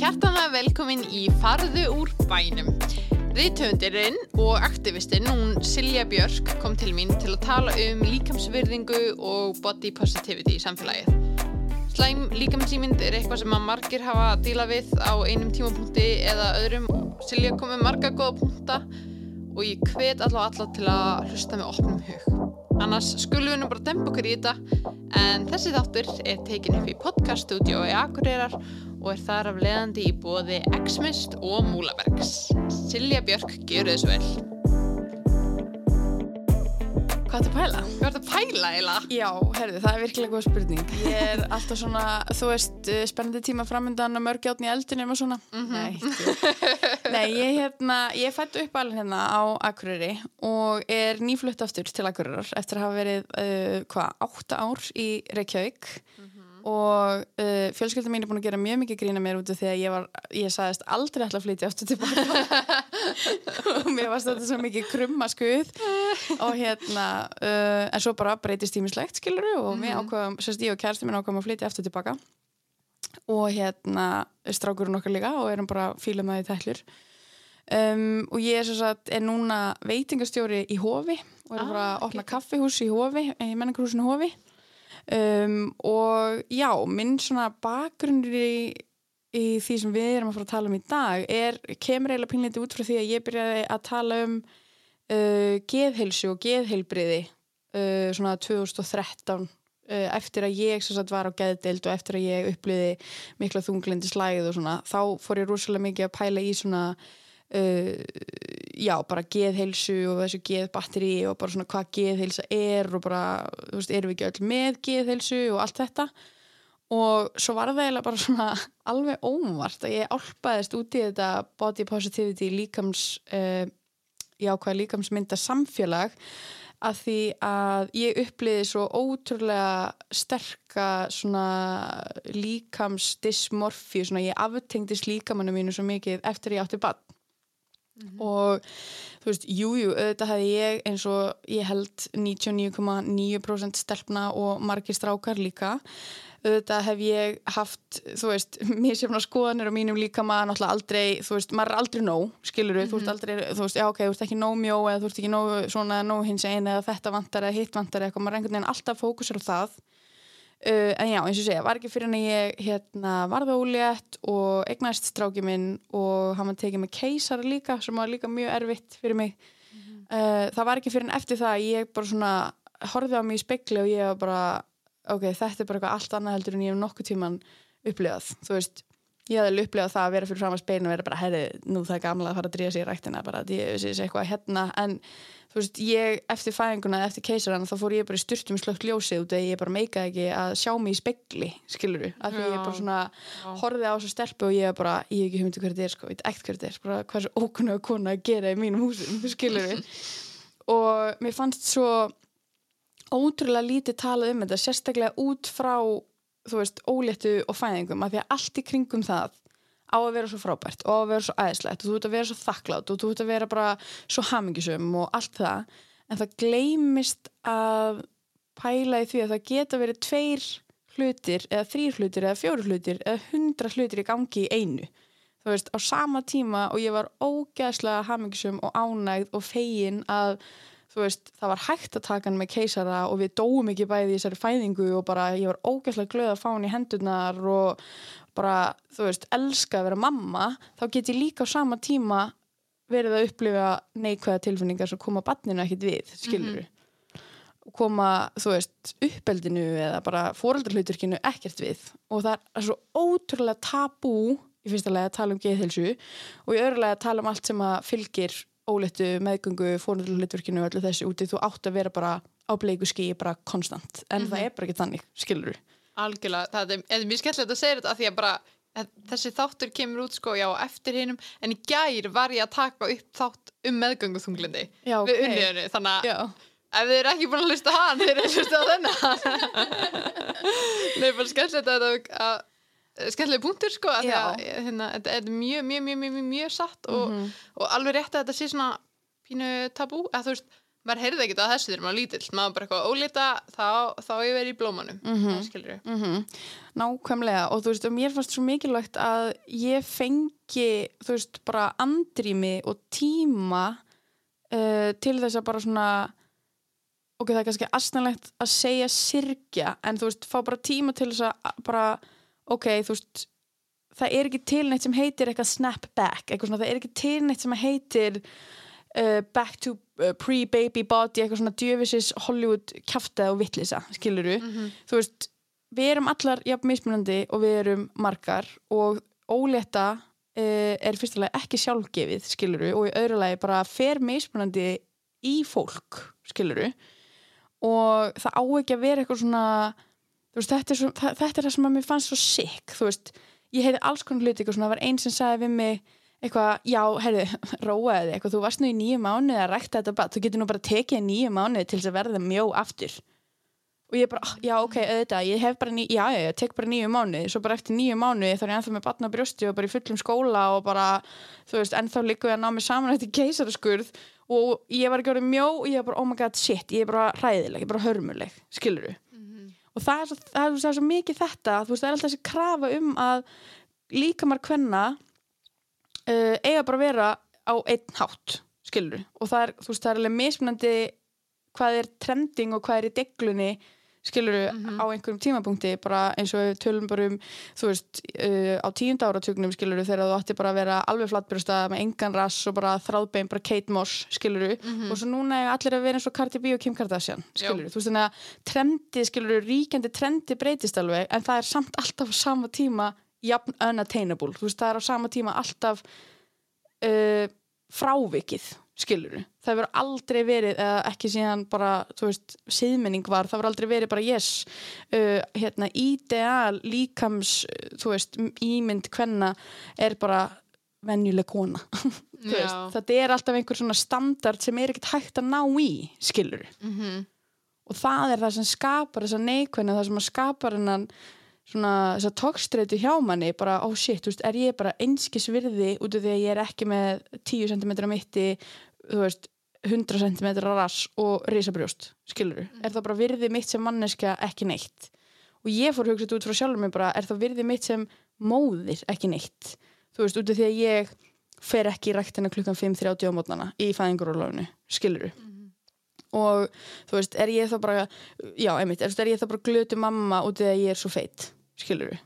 Hjartanlega velkomin í Farðu úr bænum. Riðtöfundirinn og aktivistinn, hún Silja Björk, kom til mín til að tala um líkamsvirðingu og body positivity í samfélagið. Slæm líkamsýmynd er eitthvað sem að margir hafa að díla við á einum tímapunkti eða öðrum. Silja kom með marga góða punta og ég hvet allavega alla til að hlusta með opnum hug. Annars skulum við nú bara dempa okkur í þetta en þessi þáttur er tekin upp í podcaststudiói Akureyrar og er þar af leðandi í bóði X-Mist og Múlabergs. Silja Björk, gjör þessu vel. Hvað er það að pæla? Hvað er þetta að pæla eiginlega? Já, herðu, það er virkilega góð spurning. Ég er alltaf svona, þú veist, uh, spennandi tíma framöndan og mörgjáttn í eldunum og svona. Nei, ekki. Nei, ég, hérna, ég fættu upp alveg hérna á Akureyri og er nýflutt aftur til Akureyrar eftir að hafa verið, uh, hvað, átta ár í Reykjavík og uh, fjölskyldum mín er búin að gera mjög mikið grína mér út af því að ég var, ég sagðist aldrei ætla að flytja aftur tilbaka og mér varst þetta svo mikið krumma skuð. Og hérna uh, en svo bara breytist tímislegt skilur og við ákvaðum, sérst ég og kærstu minn ákvaðum að flytja aftur tilbaka. Og hérna strákurinn okkar líka og erum bara fílum að því tællur um, og ég er sagt er núna veitingastjóri í Hofi og er Ah, bara að opna ok. kaffihús í Hofi í menningarhúsinu Hofi um, og já, minn svona bakgrunnur í, í því sem við erum að fara að tala um í dag er, kemur eiginlega pínleiti út frá því að ég byrjaði að tala um uh, geðheilsu og geðheilbriði uh, svona 2013 uh, eftir að ég sagt var á geðdeild og eftir að ég uppliði mikla þunglindi slæð og svona þá fór ég rosalega mikið að pæla í svona uh, já, bara geðheilsu og þessu geðbatteri og bara svona hvað geðheilsa er og bara, þú veist, erum við ekki öll með geðheilsu og allt þetta. Og svo var það eiginlega bara svona alveg óvart að ég álpaðist út í þetta body positivity líkams uh, jákvæða líkamsmynda samfélag að því að ég uppliði svo ótrúlega sterka svona líkamsdysmorfi svona ég aftengdist líkamannu mínu svo mikið eftir ég átti bann og þú veist, jújú, jú, auðvitað hefði ég eins og ég held 99,9% stelpna og margir strákar líka. Auðvitað hef ég haft, þú veist, mér sem skoðanir á mínum líka maður náttúrulega aldrei, þú veist, maður er aldrei nóg, skilur þú veist aldrei, þú veist, já ok, þú veist ekki nóg mjó eða þú veist ekki nóg svona nóg hins einn eða þetta vantar eða hitt vantar eða eitthvað, maður er einhvern veginn alltaf fókusur á það uh, en já, eins og segja, var ekki fyrir en ég hérna, varða ólétt og egnaðist stráki minn og hann var tekið með keisara líka, sem var líka mjög erfitt fyrir mig. Uh, það var ekki fyrir en eftir það að ég bara svona horfði á mig í spekli og ég var bara ok, þetta er bara eitthvað allt annað heldur en ég hef nokkuð tíman upplifað, þú veist ég hafði alveg upplifað það að vera fyrir fram að speinu og vera bara, herri, nú það er gamla að fara að dríja sig í ræktina bara ég sé eitthvað hérna. En þú veist, ég eftir fæðinguna eftir keisaran þá fór ég bara í styrtum slögt ljósið út að ég bara meikaði ekki að sjá mig í spekli skilur við, af því ég Já. bara svona horfði á þessu stelpu og ég bara, ég hef ekki humdi hver þetta er sko, ég veit ekkert hver þetta er bara hvað þessu ókunnuga kona að gera í mínum húsum skilur við og mér fannst svo ótrúlega lítið talað um þetta sérstaklega út frá þú veist, óléttu og fæðingum af því að allt í kringum það á að vera svo frábært og á að vera svo æðislegt og þú ert að vera svo þakklátt og þú ert að vera bara svo hamingisum og allt það en það gleymist að pæla í því að það geta verið tveir hlutir eða þrýr hlutir eða fjóru hlutir eða hundra hlutir í gangi í einu. Þú veist, á sama tíma og ég var ógeðslega hamingisum og ánægð og fegin að þú veist, það var hægt að taka hann með keisara og við dóum ekki bæði í þessari fæðingu og bara ég var ógeðslega glöð að fá hann í hendurnar og bara, þú veist, elska að vera mamma, þá get ég líka á sama tíma verið að upplifa neikvæða tilfinningar sem koma barninu ekkit við, skilur og koma, þú veist, uppeldinu eða bara fóreldarhluturkinu ekkert við. Og það er svo ótrúlega tabú í fyrsta lega að tala um geðhilsu og í öðru lega að tala um allt sem að fylgir óléttu meðgöngu fóreldarhluturkinu og öllu þessu úti, þú átt að vera bara á bleiku skí bara konstant, en það er bara ekki þannig, skilur Algjörlega, það er, er mjög skemmtilegt að segja þetta af því að bara að þessi þáttur kemur út sko já eftir hinnum en í gær var ég að taka upp þátt um meðgöngu þunglindi Já, við ok. unniðinu þannig að Já, ef þið eru ekki búin að hlusta hann þeir eru að hlusta á þennan. Nei, bara skemmtilegt að þetta að skemmtileg punktur sko að hérna, þetta er mjög, mjög, mjög, mjög, mjög satt og, Mhm. og alveg rétt að þetta sé svona pínu tabú, að þú veist maður heyrði ekki að þessu þegar maður lítill maður bara eitthvað ólita þá, þá ég verið í blómanum mm -hmm. skilur mm Nákvæmlega og þú veist og mér fannst svo mikilvægt að ég fengi þú veist bara andrými og tíma uh, til þess að bara svona ok, það er kannski aðstæðanlegt að segja sirkja en þú veist, fá bara tíma til þess að bara, ok, þú veist það er ekki til neitt sem heitir eitthvað snap back, eitthvað svona, það er ekki til neitt sem heitir uh, back to uh, pre-baby body eitthvað svona djöfisis Hollywood kæftað og vittlisa, skiluru mm -hmm. þú veist, við erum allar jafn mismunandi og við erum margar og ólétta uh, er fyrstulega ekki sjálfgefið, skiluru og í öðru lagi bara fer mismunandi í fólk, skiluru og það á ekki að vera eitthvað svona veist, þetta, er svo, það, þetta er það sem að mér fannst svo veist. Ég heiði alls konar eitthvað svona, það var einn sem sagði við mig eitthvað, já, herru, róaði eitthvað, þú varst nú í nýju mánuði að rækta þetta bara, þú getur nú bara tekið nýju mánuði til þess að verða mjó aftur. Og ég bara, já, ok, auðvitað ég hef bara nýju, já, já, ég tek bara nýju mánuði svo bara eftir nýju mánuði þá er ég ennþá með batna brjósti og bara í fullum skóla og bara þú veist, ennþá líka ég að ná mig saman eftir keisaraskurð. Og ég var ekki orðið mjó og ég bara, oh my god, shit, ég er bara ræðileg, ég er bara hörmuleg, skiluru. Og það er, það, er, það er svo mikið þetta, veist, það er alltaf þessi krafa um að líka marg hvenna uh, eiga bara að vera á einn hátt, skilur og það er, veist, það er alveg mismunandi hvað er trending og hvað er í deglunni skilur mm -hmm. á einhverjum tímapunkti bara eins og tölum bara um þú veist, uh, á tíund áratugnum skilur þegar þú ætti bara að vera alveg flattbjörnsta með engan rass og bara þráðbein bara Kate Moss, skilur mm -hmm. og svo núna er allir að vera eins og Cardi B og Kim Kardashian skilur, þú veist þannig að trendi, skilur, ríkjandi trendi breytist alveg en það er samt alltaf á sama tíma jafn unattainable, þú veist, það er á sama tíma alltaf uh, frávikið, skilur það verður aldrei verið, eða ekki síðan bara, þú veist, síðmenning var það verður aldrei verið bara yes uh, hérna, ideal líkams þú veist, ímynd hvenna er bara venjuleg kona. Þetta er alltaf einhver svona standard sem er ekkert hægt að ná í skilur mm -hmm. og það er það sem skapar þessa neikvæðinu, það sem skapar hennan svona þess að tókstreitu hjá manni bara, oh shit, þú veist, er ég bara einskis virði út af því að ég er ekki með 10 cm mitti, þú veist 100 cm rass og risabrjóst, skilur þú? Mm. Er það bara virði mitt sem manneska ekki neitt? Og ég fór hugsað út frá sjálfur mig bara, er það virði mitt sem móðir ekki neitt? Þú veist, út af því að ég fer ekki í ræktina klukkan 5.30 á mótnana í fæðingarólöfunu, skilur þú? Mm og þú veist, er ég þá bara já, einmitt, er, er ég þá bara glötu mamma út af því að ég er svo feitt skilur við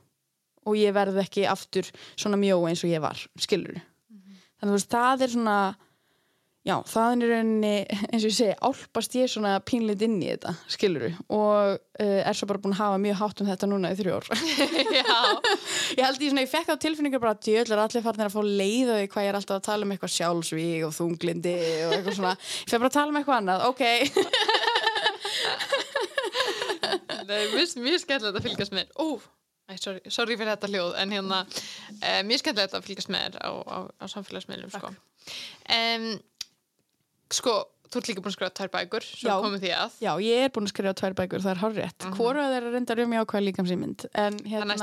og ég verð ekki aftur svona mjó eins og ég var, skilur mm -hmm. þannig að veist, það er svona já, það er rauninni eins og ég segi, álpast ég svona pínleitt inn í þetta, skilur við og uh, er svo bara búin að hafa mjög hátt um þetta núna í þrjú ár. Ég held ég svona, ég fekk á tilfinningar bara að djöðlar allir farnir að fá leið og hvað ég er alltaf að tala um eitthvað sjálfsvík og þunglindi og eitthvað svona, ég fekk bara að tala um eitthvað annað, ok. Nei, mjög skemmtilegt að fylgjast með. Ó, sorry, sorry fyrir þetta hljóð en hérna, uh, mjög skemmtilegt að fylgjast með þér á, á, á samfélagsmiðlum sko. Um, sko Þú ert líka búin að skrifa tvær bækur já, að. já, ég er búin að skrifa tvær bækur það er horrið, uh -huh. hvora þeir reyndar um jákvæð líkamsýmynd en hérna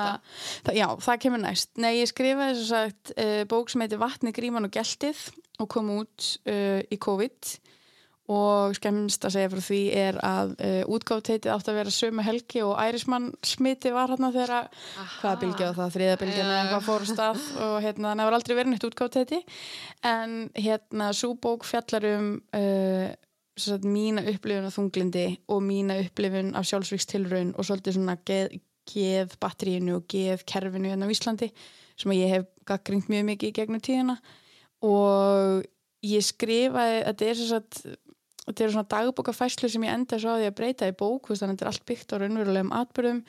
það já, það kemur næst. Nei, ég skrifaði svo sagt uh, bók sem heitir Vatni, Gríman og Gjeltið og kom út uh, í COVID og skemmst að segja frá því er að uh, útgáfteitið átt að vera sömu helgi og ærismann smiti var hérna þegar að hvaða bylgja það, þriðabilgjana eða hvað fór stað og hérna það var aldrei verið nýtt útgáfteiti en hérna súbók fjallar um uh, sagt, mína upplifun af þunglindi og mína upplifun af sjálfsvíkstilraun og svolítið svona geð, geð batterínu og geð kerfinu hérna á Íslandi sem ég hef gaggringt mjög mikið í gegnum tíðina. Og ég skrifaði, þetta er svo að þetta eru svona dagbókafæslu sem ég enda svo á því að breyta í bók þannig að þetta er allt byggt á raunverulegum atbyrðum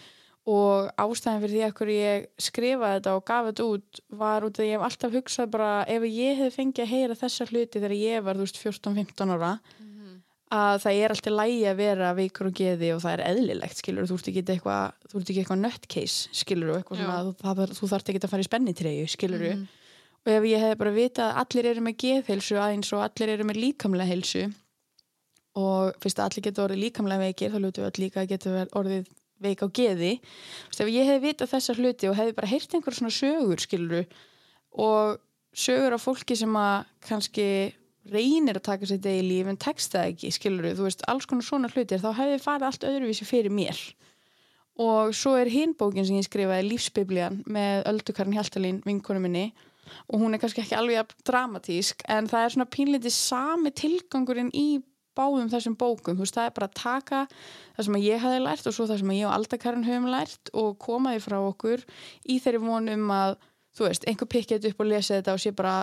og ástæðan fyrir því að ég skrifaði þetta og gaf þetta út var út af því að ég hef alltaf hugsað bara ef ég hef fengið að heyra þessa hluti þegar ég var þú veist 14-15 ára mm -hmm. að það er alltaf lægi að vera veikur og geði og það er eðlilegt skilur, þú ert ekki eitthvað eitthvað nutcase skilur eitthvað svona, þú, það, þú þarf ekki að fara í spennitreyju skilur mm -hmm. og ef ég hef bara vitað að allir eru með geðheilsu aðeins og allir eru með líkamlega heilsu og fyrst að allir getur orðið líkamlega veikir þá lútu við líka að getur orðið veik á geði. Ef ég hef vitað þessar hluti og hefði bara heyrt einhver svona sögur skiluru og sögur af fólki sem að kannski reynir að taka sér degi líf en tekst það ekki, skilur þú veist, alls konar svona hlutir, þá hefði farið allt öðruvísi fyrir mér. Og svo er hinn bókin sem ég skrifaði Lífsbiblían með Öldu Karin Hjaltalín vinkonu minni og hún er kannski ekki alveg dramatísk en það er svona pínleiti sami tilgangurinn í báðum þessum bókum, þú veist, það er bara að taka það sem ég hafi lært og svo það sem ég og Alda Karin höfum lært og koma því frá okkur í þeirri vonum að þú veist, einhver pikkið upp og lesa þetta og sé bara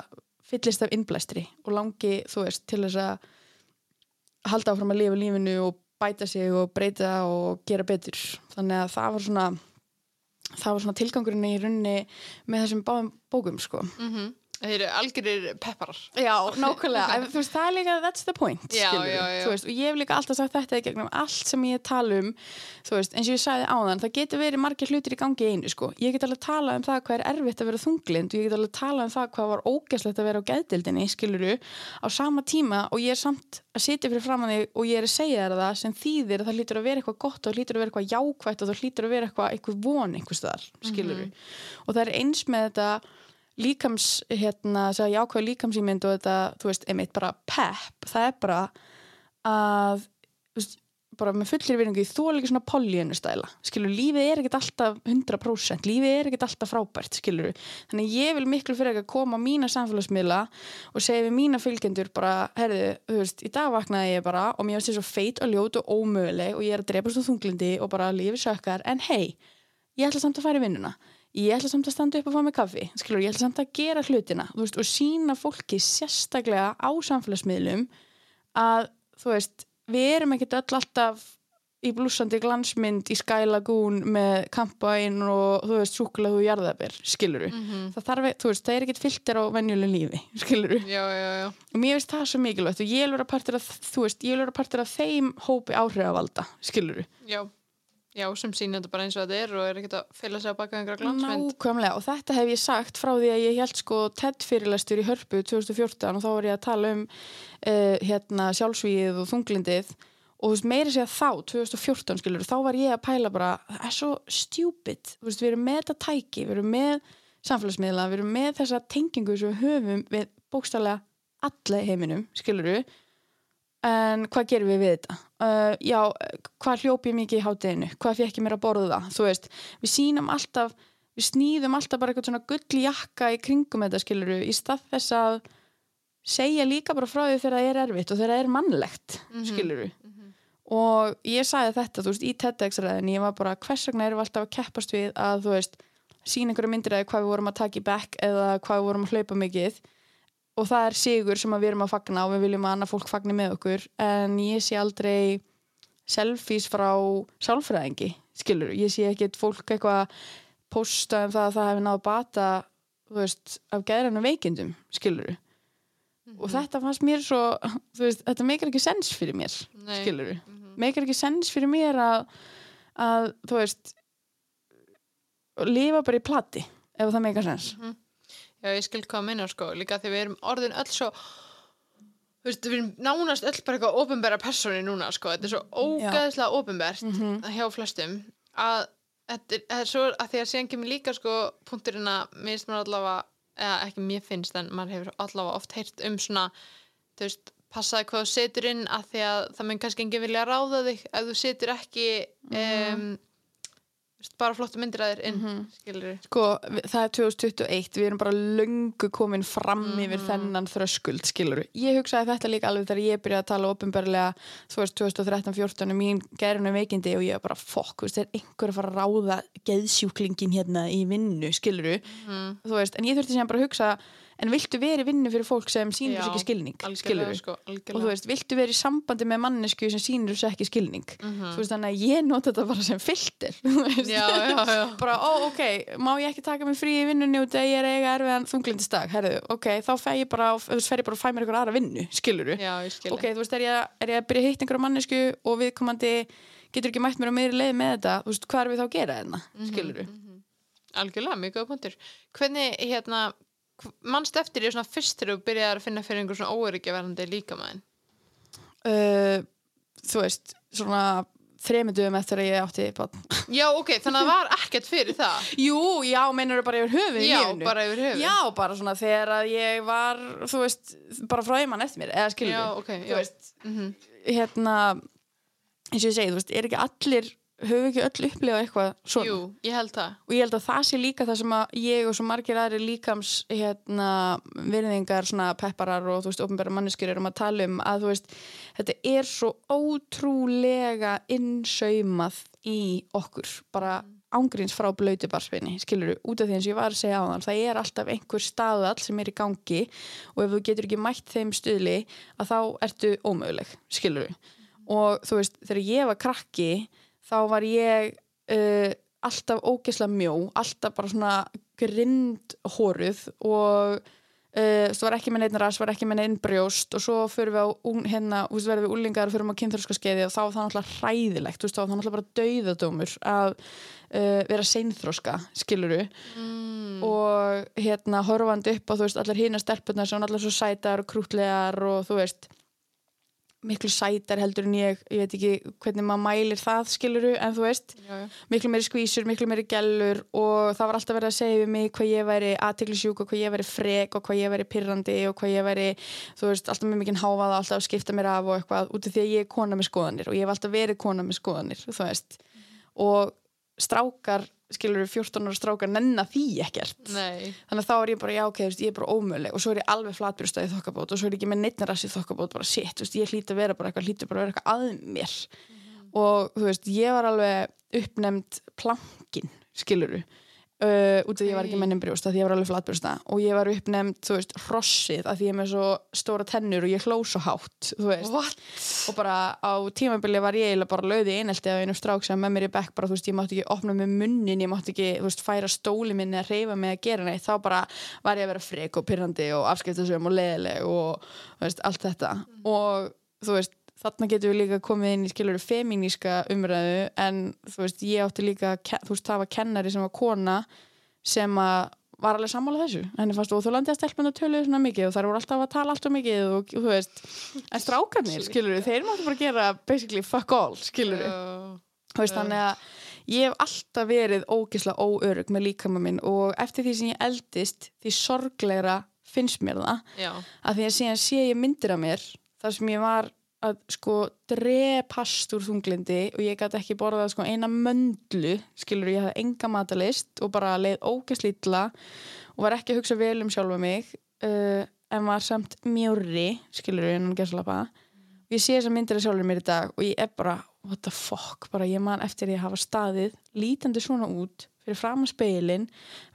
fyllist af innblæstri og langi, þú veist, til þess að halda áfram að lifa lífinu og bæta sig og breyta og gera betur. Þannig að það var svona það var svona tilgangurinn í runni með þessum báðum bókum sko. Mm Þeir eru algjörir pepparar. Já, nákvæmlega, en, veist, það er líka that's the point, Já, skilurðu. já, já. Veist, og ég hef líka alltaf sagt þetta í gegnum allt sem ég tala um, þú veist, eins og ég sagði áðan, það getur verið margir hlutir í gangi einu, sko. Ég get alveg tala um það hvað er erfitt að vera þunglind og ég get alveg tala um það hvað var ógæslegt að vera á geðdildinni, skiluru, á sama tíma og ég er samt að sitja fyrir fram að þig og ég er að segja þér það sem þýðir að það hlýtur að vera eitthvað gott og hlýtur að vera eitthvað jákvætt og það hlýtur að vera eitthvað, eitthvað von einhvers staðar, skiluru. Og það er eins með þetta líkams, hérna, þess að jákvæða líkamsýmynd og þetta, þú veist, einmitt bara pepp, það er bara að, þú veist, bara með fullir virðingu, ég þóla ekki svona pollyinu stæla, skilur, lífið er ekkert alltaf 100%, lífið er ekkert alltaf frábært, skilur, þannig ég vil miklu fyrir ekki að koma á mína samfélagsmiðla og segja við mína fylgjendur bara, herðu, þú veist, í dag vaknaði ég bara og mér finnst þess að feit og ljót og ómöguleg og ég er að drepast á þunglindi og bara lífið sökkar, en hei, ég ætla samt að fara í vinnuna ég ætla samt að standa upp og fá mig kaffi skilur, ég ætla samt að gera hlutina veist, og sína fólki sérstaklega á samfélagsmiðlum að þú veist, við erum ekkert öll alltaf í blúsandi glansmynd í Sky Lagoon með kampaðinn og þú veist, súkulega og jarðabir, skiluru það þarf, þú veist, það er ekkert filter á venjuleg lífi, skiluru Já, já, já. og mér finnst það svo mikilvægt og ég vil vera partur af, þú veist, ég vil vera partur af þeim hópi áhrifavalda, skiluru Já, já sem sýnir þetta bara eins og þetta er og er ekkert að fela sig að baka einhverja glansmynd. Nákvæmlega og þetta hef ég sagt frá því að ég held sko TED fyrirlestur í Hörpu 2014 og þá var ég að tala um uh, hérna sjálfsvíð og þunglindið og veist meiri segja þá 2014 skilur þá var ég að pæla bara það er svo veist við erum með þetta tæki, við erum með samfélagsmiðla við erum með þessa tengingu sem við höfum við bókstælega alla heiminum skiluru en hvað gerum við við þetta? Uh, já, hvað hljópi ég mikið í hátteginu hvað fekk ég mér að borða þú veist, við sínum alltaf við snýðum alltaf bara eitthvað svona gull jakka í kringum þetta skiluru í stað þess að segja líka bara frá því þegar það er erfitt og þegar það er mannlegt skiluru og ég sagði þetta, þú veist, í TEDx-ræðin ég var bara, hvers vegna erum við alltaf að keppast við að, þú veist, sína einhverju myndir eða hvað við vorum að taka í back eða hvað við vorum að hlaupa mikið og það er sigur sem við erum að fagna og við viljum að annað fólk fagni með okkur. En ég sé aldrei selfies frá sálfræðingi skilur, ég sé ekkit fólk eitthvað posta um það að það hefði náðu bata þú veist, af gæðrannu veikindum skilur og þetta fannst mér svo veist, þetta meikar ekki sens fyrir mér Nei. skilur meikar ekki sens fyrir mér að, að þú veist lifa bara í plati ef það meikar sens Já, ég skil hvað að minna sko, líka því við erum orðin öll svo þú veist, við erum nánast öll bara eitthvað ofinbæra persóni núna sko, þetta er svo ógæðislega ofinbært hjá flestum að þetta er, svo að því að síðan kemur líka sko punkturinn að mér finnst maður allavega eða ekki mér finnst en maður hefur allavega oft heyrt um svona þú veist, passaði hvað þú setur inn að því að það mun kannski enginn vilja ráða þig ef þú setur ekki um, veist, bara flottu myndir að þér inn mm -hmm. Sko, það er 2021, við erum bara löngu komin fram yfir þennan þröskuld, skilur Ég hugsaði þetta líka alveg þegar ég byrjaði að tala ofinbarlega, þú veist, 2013-14 um mín gerinu veikindi og ég var bara fokk, þú veist, er einhver að fara að ráða geðsjúklingin hérna í vinnu, skilur þú veist, en ég þurfti sem bara að hugsa en viltu verið vinnu fyrir fólk sem Já, þess ekki skilning, sko, og þú veist, viltu verið í sambandi með mannesku sem sýnir þess ekki skilning? Þú veist, þannig að ég nota þetta bara sem filter Já, já, já. bara, ó, ok, má ég ekki taka mig frí í vinnunni út að ég er eiga erfiðan þunglindisdag herðu, ok, þá fer ég bara þú veist, fer ég bara að fæ mér eitthvað aðra vinnu, skiluru ok, þú veist, er ég, er ég að byrja að hitta einhverja mannesku og viðkomandi getur ekki mætt mér á meiri leið með þetta, þú veist, hvað er við þá að gera þarna, skiluru Algjörlega, mjög góð punktur. Hvernig, hérna, mannst eftir ég svona fyrst þegar þú byrjaði að finna fyrir einhver svona óöryggi verðandi líkamæðin? uh, þú veist, svona þremi dögum eftir að ég átti barn. Já, ok, þannig að það var ekkert fyrir það. Jú, já, meinar bara yfir höfuð Já, bara yfir höfuð. Já, bara svona þegar að ég var, þú veist, bara frá einmann eftir mér, eða skilur Já, ok, þú já. veist, Mhm. hérna, eins og ég segi, þú veist, er ekki allir, höfum ekki öll upplifað eitthvað svona? Jú, ég held það. og ég held að það sé líka það sem að ég og svo margir aðri líkams hérna, virðingar, svona pepparar og þú veist, ofnbæra manneskjur erum að tala um að þú veist, þetta er svo ótrúlega innsaumað í okkur, bara ángríns frá blöytu barsveini, skilur út af því eins og ég var að segja á þann, það er alltaf einhver staðall sem er í gangi og ef þú getur ekki mætt þeim stuðli að þá ertu ómöguleg, skilur og þú veist, þegar ég var krakki þá var ég uh, alltaf ógeðslega mjó alltaf bara svona grind hóruð og uh, var ekki með neitt ras, var ekki með neitt brjóst og svo fyrir við á hérna, þú veist, verðum við úlingar og fyrir við á kynþörska skeiði og þá var það náttúrulega hræðilegt, þú veist, þá var það náttúrulega bara dauðadómur að uh, vera seinþroska, skiluru Mm. og hérna horfandi upp á þú veist allar hína stelpunar sem allar svo sætar og krútlegar og þú veist miklu sætar heldur en ég. Ég veit ekki hvernig maður mælir það skiluru en þú veist Já, já. miklu meiri skvísur, miklu meiri gellur og það var alltaf verið að segja við mig hvað ég væri aðteglisjúk og hvað ég væri frek og hvað ég væri pirrandi og hvað ég væri þú veist, alltaf með mikinn hávaða, alltaf að skipta mér af og eitthvað, út af því að ég er kona með skoðanir og ég hef alltaf verið kona með skoðanir þú veist, og strákar skilur 14 ára strákar nenna því ekkert. Nei. þannig að þá er ég bara, já ok, veist, ég er bara ómöguleg. Og svo er ég alveg flatbrjóstað í þokkabót og svo er ég ekki með neittna rassi þokkabót, bara þú veist, ég hlýt að vera bara eitthvað, hlýtur bara að vera eitthvað að mér. Og þú veist, ég var alveg uppnefnd plankin, skiluru uh, út af því ég var ekki mennum brjóst af því ég var alveg flatbrjósta. Og ég var uppnefnd, þú veist, hrossið af því ég er með svo stóra tennur og ég hló svo hátt, þú veist. What? og bara á tímabili var ég bara löði einelti af einum strák sem með mér í bekk bara þú veist ég mátti ekki opna með munnin ég mátti ekki þú veist færa stóli minni að reyfa mig að gera neitt. Þá bara var ég að vera frek og pyrrandi og afskiptasögum og leðileg og þú veist allt þetta. Og þú veist þarna getum við líka komið inn í skilur feminíska umræðu en þú veist ég átti líka þú veist það var kennari sem var kona sem að var alveg sammála þessu henni fannst óþólandi að stelpuna töluðu svona mikið og þær voru alltaf að tala alltaf mikið og þú veist, en strákarnir skilur þeir máttu bara gera basically fuck all skilur Já. þú veist, Já. þannig að ég hef alltaf verið ógislega óörug með líkama minn og eftir því sem ég eldist því sorglegra finnst mér það Já. að því að síðan sé ég myndir af mér þar sem ég var að sko drepast úr þunglindi og ég gæti ekki borðað sko eina möndlu skilur ég hafði enga matalist og bara leið ógeslítla og var ekki að hugsa vel um sjálfa mig uh, en var samt mjóri skilur ég innan gerðslapa og ég sé þess að myndir af sjálfur mér í dag og ég er bara what the fuck, bara ég man eftir ég hafa staðið lítandi svona út fyrir fram að speilin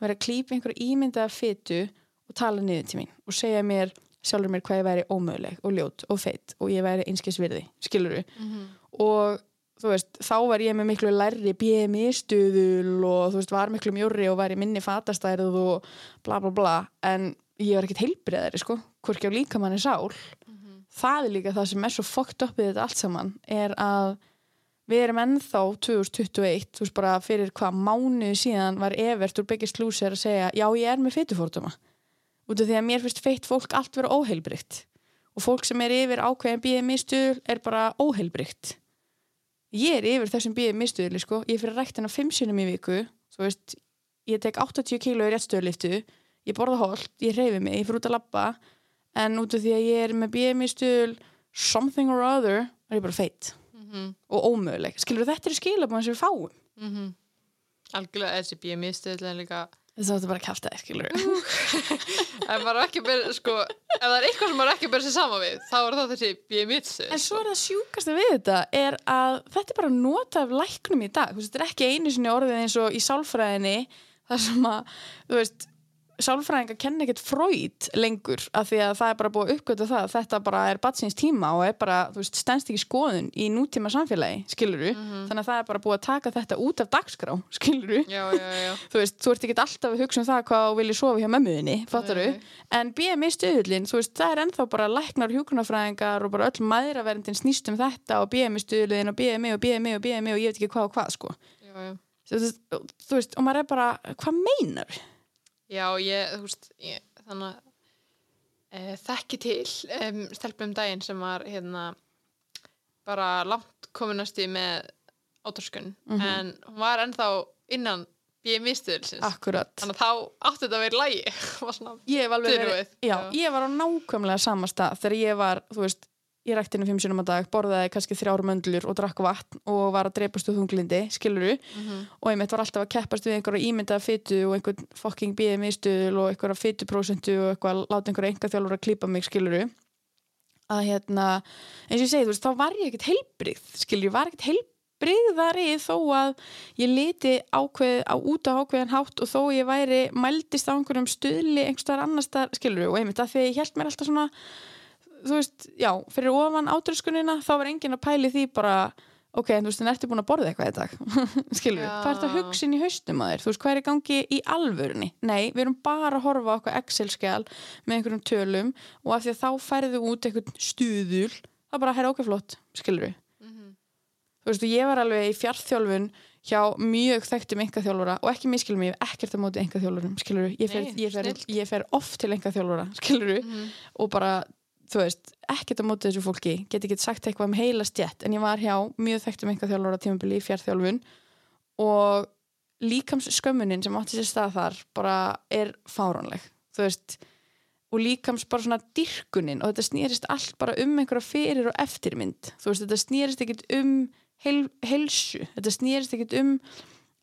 vera að klípa einhverja ímyndaða fytu og tala niður til mín og segja mér sjálfur mér hvað ég væri ómöguleg og ljót og feitt og ég væri einskis virði, skiluru Mhm. og þú veist, þá var ég með miklu lærri BMI stuðul og þú veist, var miklu mjóri og var í minni fatastærið og bla bla bla. En ég var ekkert heilbriðari, sko hvorki á líkamanni sál. Það er líka það sem er svo fucked up við þetta allt saman er að við erum ennþá 2021 þú veist bara fyrir hvað mánuði síðan var Evert úr Biggest Loser að segja já ég er með fytufórduma út af því að mér finnst feitt fólk allt vera óheilbrygt og fólk sem er yfir ákveðin BMI stuðul er bara óheilbrygt ég er yfir þessum BMI stuðuli sko. Ég er fyrir ræktina 5 sinum í viku. Þú veist, ég tek 80 kíló í réttstöðuliftu ég borða holt, ég reyfi mig, ég fyrir út að labba. En út af því að ég er með BMI stuðul something or other er ég bara feitt Mhm. og ómöguleg. Skilur þetta er skilabóðin sem við fáum. Mhm. Algjörlega þessi BMI stöðlega líka þetta er bara að kæfta það skilur ef maður ekki að byrja, sko ef það er eitthvað sem maður ekki að byrja sér saman við þá er það þessi stöð En svo er það sjúkasta við þetta er að þetta er bara nota af læknum í dag. Þetta er ekki einu sinni orðið eins og í sálfræðinni þar sem að, þú veist, sálfræðingar kenna ekkert fröyt lengur af því að það er bara búið að uppgöta það. Að þetta bara er batsins tíma og er bara, þú veist, stendst ekki skoðun í nútíma samfélagi, skiluru þannig að það er bara búið að taka þetta út af dagskrá skiluru, já, já, já, þú veist, þú ert ekki alltaf að hugsa um það hvað viljið sofa hjá mömmuðinni fattaru, en BMI stuðullin þú veist, það er ennþá bara læknar hjúkunarfræðingar og bara öll maðuraverndin snýst um þetta og BMI stuðullin og BMI og BMI og BMI og ég veit ekki hvað og hvað sko. Já, já. þú veist, þú veist og Já, ég, þú veist, ég, þannig að e, þekki til um, stelpum daginn sem var hérna bara langt kominasti með átröskun Mhm. en hún var ennþá innan BMI-stuðilsins akkurat. Þannig að þá átti þetta að vera í lægi var ég hef alveg já. ég var á nákvæmlega sama stað þegar ég var, þú veist, rækti henni fimm sinum að dag, borðaði kannski þrjár möndlur og drakk vatn og var að dreipast úr þunglindi, skiluru og ég mitt var alltaf að keppast við einhverja ímyndaða fytu og einhvern fucking BMI stuðul og einhverja fytuprósentu og eitthvað láta einhverja enga þjálfur að klípa mig, skiluru að hérna, eins og ég segi, þú veist, þá var ég ekkert heilbrigð, skilur, ég var ekkert heilbrigðari þó að ég liti ákveð á út á ákveðan hátt og þó ég væri mældist á einhverjum stuðli þú veist, já, fyrir ofan átröskunina, þá var enginn að pæli því bara, ok, en þú veist, en ertu búin að borða eitthvað í dag, skilur, Já. hvað ertu að hugsa inn í haustum að þér, þú veist, hvað er í gangi í alvörunni, nei, við erum bara að horfa okkur Excel-skjál með einhverjum tölum og af því að þá færðu út einhvern stuðul, það bara, herra okkur flott, skilur við, þú veist, og ég var alveg í fjartþjálfun hjá mjög þekktum engaþjálfura og ekki miskilum ég hef ekkert á móti engaþjálfurum, skilur við, ég, fer- Nei, ég, fer- ég fer oft til engaþjálfura, skilur við, Mhm. og bara, þú veist, ekkert á móti þessu fólki, get ekki sagt eitthvað um heila stjætt, en ég var hjá mjög þekktum einhver þjálfur á tímabili í fjárþjálfun og líkams skömmunin sem átti sér stað þar bara er fáránleg, þú veist og líkams bara svona dyrkunin og þetta snýrist allt bara um einhverja fyrir og eftirmynd, þú veist, þetta snýrist ekkit um heil, heilsu þetta snýrist ekkit um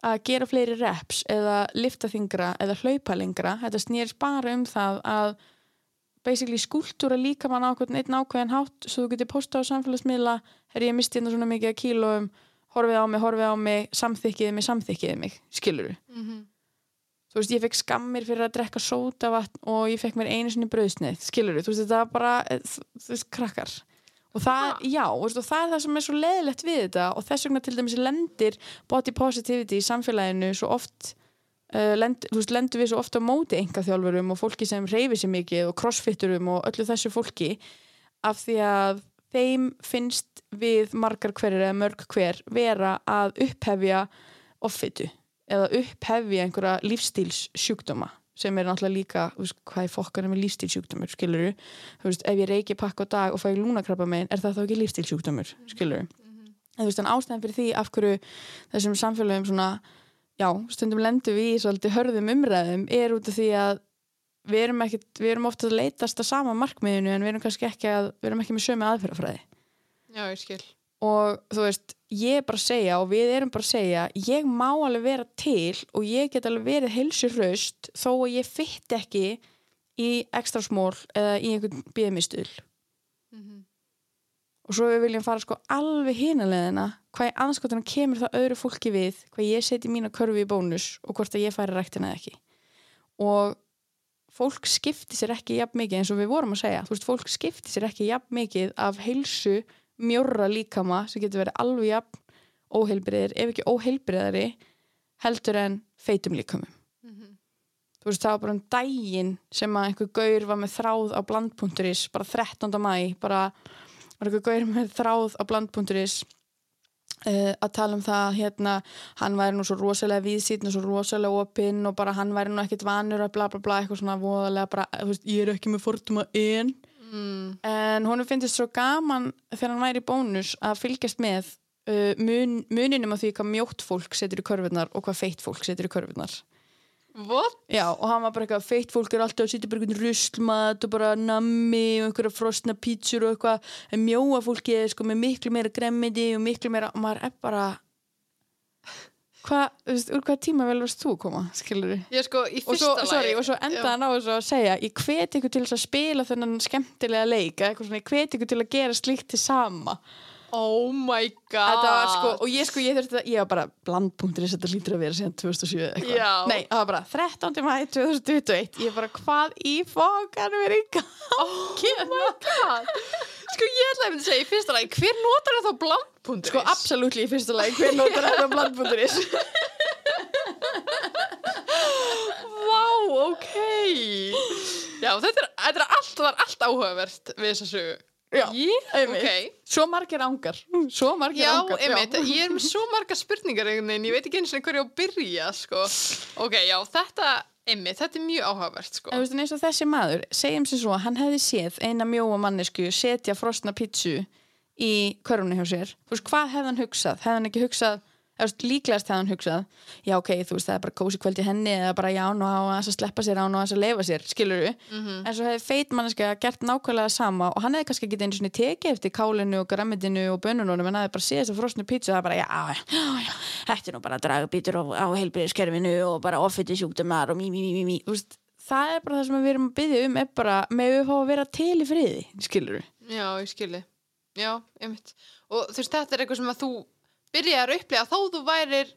að gera fleiri reps eða lifta þingra eða hlaupa lengra, þetta snýrist bara um það að basically skúltúra líka mann ákveðin einn ákveðin hátt svo þú getur postað á samfélagsmiðla er ég misti hérna svona mikið að kílóum horfið á mig, horfið á mig, samþykkiði mig samþykkiði mig, skilur Mhm. þú veist, ég fekk skammir fyrir að drekka sótavatn og ég fekk mér einu sinni brauðsneið, skilur þú veist, þetta var bara, eh, þú veist, krakkar og það, Ha? já, og það er það sem er svo leðilegt við þetta og þess vegna til dæmis lendir body positivity í samfélaginu svo oft uh, lend, þú veist, lendur við svo oft á móti enga þjálfurum og fólki sem reyfi sér mikið og crossfitturum og öllu þessu fólki af því að þeim finnst við margar hverjir eða mörg hver vera að upphefja offitu eða upphefja einhverja lífstíls sjúkdóma sem er náttúrulega líka, veist, hvað er fokkanum með lífstílsjúkdómur, skilur þú veist, ef ég reiki pakk á dag og fæ lúnakrabba megin er það þá ekki lífstílsjúkdómur, skilur en þú veist, en ástæðan fyrir því af hverju þessum samfélagum svona já, stundum lendum við í svolítið hörðum umræðum er út af því að við erum, erum ofta að leitast að sama markmiðinu en við erum kannski ekki að erum ekki með sömu aðferðafræði Já, ég skil. og þú veist, ég er bara að segja og við erum bara að segja, ég má alveg vera til og ég get alveg verið heilsur hraust þó að ég fytt ekki í ekstra smól eða í einhvern BMI-stuðl Mhm. Og svo við viljum fara sko alveg hínaleðina hvað í anskotunum kemur það öðru fólki við hvað ég seti mína körfi í bónus og hvort að ég færi ræktina eða ekki og fólk skipti sér ekki jafn mikið eins og við vorum að segja þú veist, fólk skipti sér ekki jafn mikið af heilsu mjórra líkama sem getur verið alveg jafn óheilbriðir, ef ekki óheilbriðari heldur en feitum líkamum Mhm. þú veist, það var bara um daginn sem að einhver gaur var með þráð á bland.is bara 13. mæ bara var einhver gaur með þráð á bland.is uh, að tala um það hérna, hann væri nú svo rosalega viðsýtn og svo rosalega opinn og bara hann væri nú ekkit vanur að bla bla bla eitthvað svona voðalega bara, þú veist, ég er ekki með forduma en Mm. en honum finnst svo gaman þegar hann væri í bónus að fylgjast með uh, mun, muninum á því hvað mjótt fólk setur í körfurnar og hvað feitt fólk setur í körfurnar What? Já, og hann var bara eitthvað, feitt fólk er alltaf að sitja bara einhvern ruslmat og bara nammi og einhverja frosna pítsur og eitthvað en mjóa fólki er sko með miklu meira gremmiti og miklu meira, og maður er bara hvað, þú veist, úr hvað tíma vel varst þú að koma, skilur við? Ég sko, í Og fyrsta svo, sorry, og svo endaði hann á þessu að segja ég hveti ykkur til þess að spila þennan skemmtilega leik, eða eitthvað svona, ég hveti ykkur til að gera slíkt til sama Oh my god. Þetta var sko, og ég sko, ég þurfti að, ég var bara blandpunkturins, þetta lítur að vera síðan 2007 eða eitthvað. Nei, það var bara 13. mæ 2021, ég bara, hvað í fókan er í gangi? Oh my god. Sko, ég ætlaði að að segja í fyrsta lagi, hver notar þetta bland.is? Sko, absolutt í fyrsta lagi, hver notar þetta blandpunkturins? Vá, ok. Já, þetta er, þetta er allt, það er allt áhugavert við þessa sögu. Já, einmitt. ok. Svo margir ángar, svo margir Já, ángar. einmitt, ég er með svo marga spurningar einhvern veginn, ég veit ekki eins og hverju á að byrja, sko. Ok, já, þetta, einmitt, þetta er mjög áhugavert, sko. Þú veist, eins og þessi maður, segjum sér svo að hann hefði séð eina mjóa mannesku setja frosna pítsu í körfunni hjá sér. Þú veist, hvað hefði hann hugsað? Hefði hann ekki hugsað, veist, líklegast hefði hann hugsað já ok, þú veist, það er bara kósi kvöld í henni eða bara já, nú á að sleppa sér á nú að leifa sér, skilur við Mhm. en svo hefði feit manneska gert nákvæmlega sama og hann hefði kannski ekki einu svona tekið eftir kálinu og græmitinu og bönununum en hefði bara séð þess að frosnu pítsu það er bara, já, já, já, er nú bara dragbítur á, á heilbyrðiskerfinu og bara offiti sjúkdumar og mí, mí, mí. Þú veist, það er bara það sem við erum að byggja um er bara, með að Já, ég skilji. Já, einmitt. Og þú veist, þetta er eitthvað sem að þú byrjar að upplega þó þú værir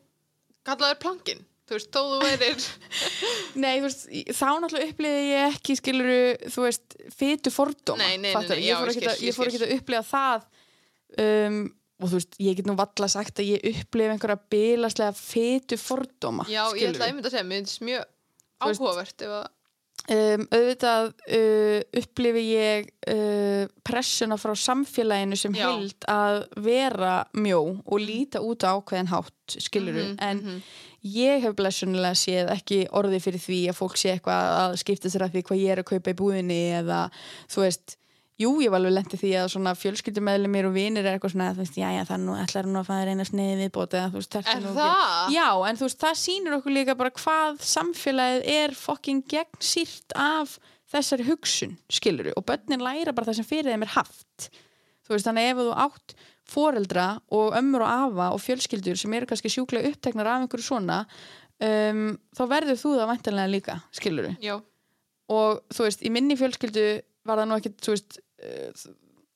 kallaður plankin. Þú veist, þó þú værir... Nei, þú veist, þá náttúrulega upplýði ég ekki, skiluru, þú veist, fytu fordóma. Nei, nei, nei, já, fór ég fór ekki að upplýða það um, og þú veist, ég get nú valla sagt að ég upplýði einhverja bilaslega fytu fordóma, Já, ég ætla að skiluru. einmitt að segja, mér finnst mjög áhugavert ef að... Um, auðvitað uh, upplifi ég uh, pressuna frá samfélaginu sem hild að vera mjó og líta út á ákveðin hátt, skiluru, Mhm, en mhm. ég hef blessunlega séð ekki orði fyrir því að fólk sé eitthvað að skipta sér að því hvað ég er að kaupa í búðinni eða þú veist, jú ég var alveg lenti því að svona fjölskyldumæðlumir og vinir er eitthvað svona, þú veist, já já það er nú ætlar nú að fæða reyna sniði viðbót eða þú veist, þetta Er það? Já, en þú veist, það sýnir okkur líka bara hvað samfélagið er fokking gegnsýrt af þessari hugsun, skiluru, og börnin læra bara það sem fyrir þeim er haft. Þú veist, þannig ef þú átt foreldra og ömmur og afa og fjölskyldur sem eru kannski sjúklega uppteknar af einhverju svona um, þá verður þú það væntanlega líka, skiluru Já, og þú veist, í minni fjölskyldu var það nú ekkit, þú veist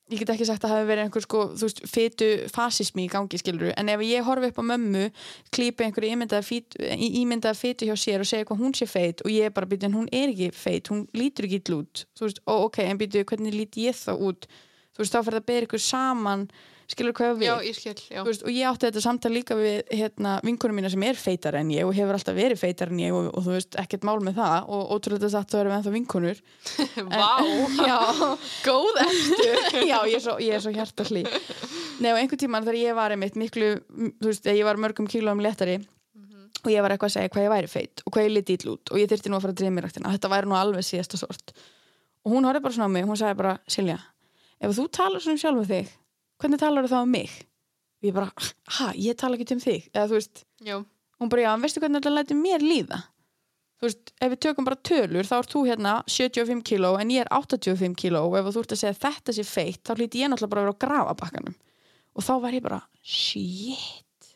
ég get ekki sagt að hafi verið einhver sko, þú veist, fytu fasismi í gangi skiluru, en ef ég horfi upp á mömmu klípa einhverju ímyndaða fytu, hjá sér og segja hvað hún sé feit og ég bara býtu, en hún er ekki feit hún lítur ekki illa út, þú veist, ó, ok en býtu, hvernig líti ég þá út? Þú veist, þá fyrir að bera ykkur saman skilur hvað við? Já, ég skil, já. Veist, og ég átti þetta samtal líka við hérna, vinkunum mína sem er feitar en ég og hefur alltaf verið feitar en ég og, og þú veist, ekkert mál með það og ótrúlega þetta að vera með ennþá vinkunur Vá, góð eftir. já, ég er svo, svo hjarta hlý Nei, og einhvern tímann þegar ég var einmitt miklu, þú veist, ég var mörgum kílóum léttari og ég var eitthvað að segja hvað ég væri feit og hvað ég liti ítl út og ég þyrfti nú að fara að dreyma í ræktina. Þetta væri nú alveg síðasta sort. Og hún horfði bara svona á mig, hún sagði bara Silja, ef þú talar svona um sjálfa þig hvernig talar þú þá um mig? og ég bara, ha, ég tala ekki um þig. Eða þú veist, Já, hún bara, já, en veistu hvernig þetta lætur mér líða? Þú veist, ef við tökum bara tölur þá ert þú hérna 75 kíló en ég er 85 kíló og ef þú ert að segja að þetta sé feitt þá hlýti ég náttúrulega bara að vera á grafabakkanum. Og þá var ég bara, shit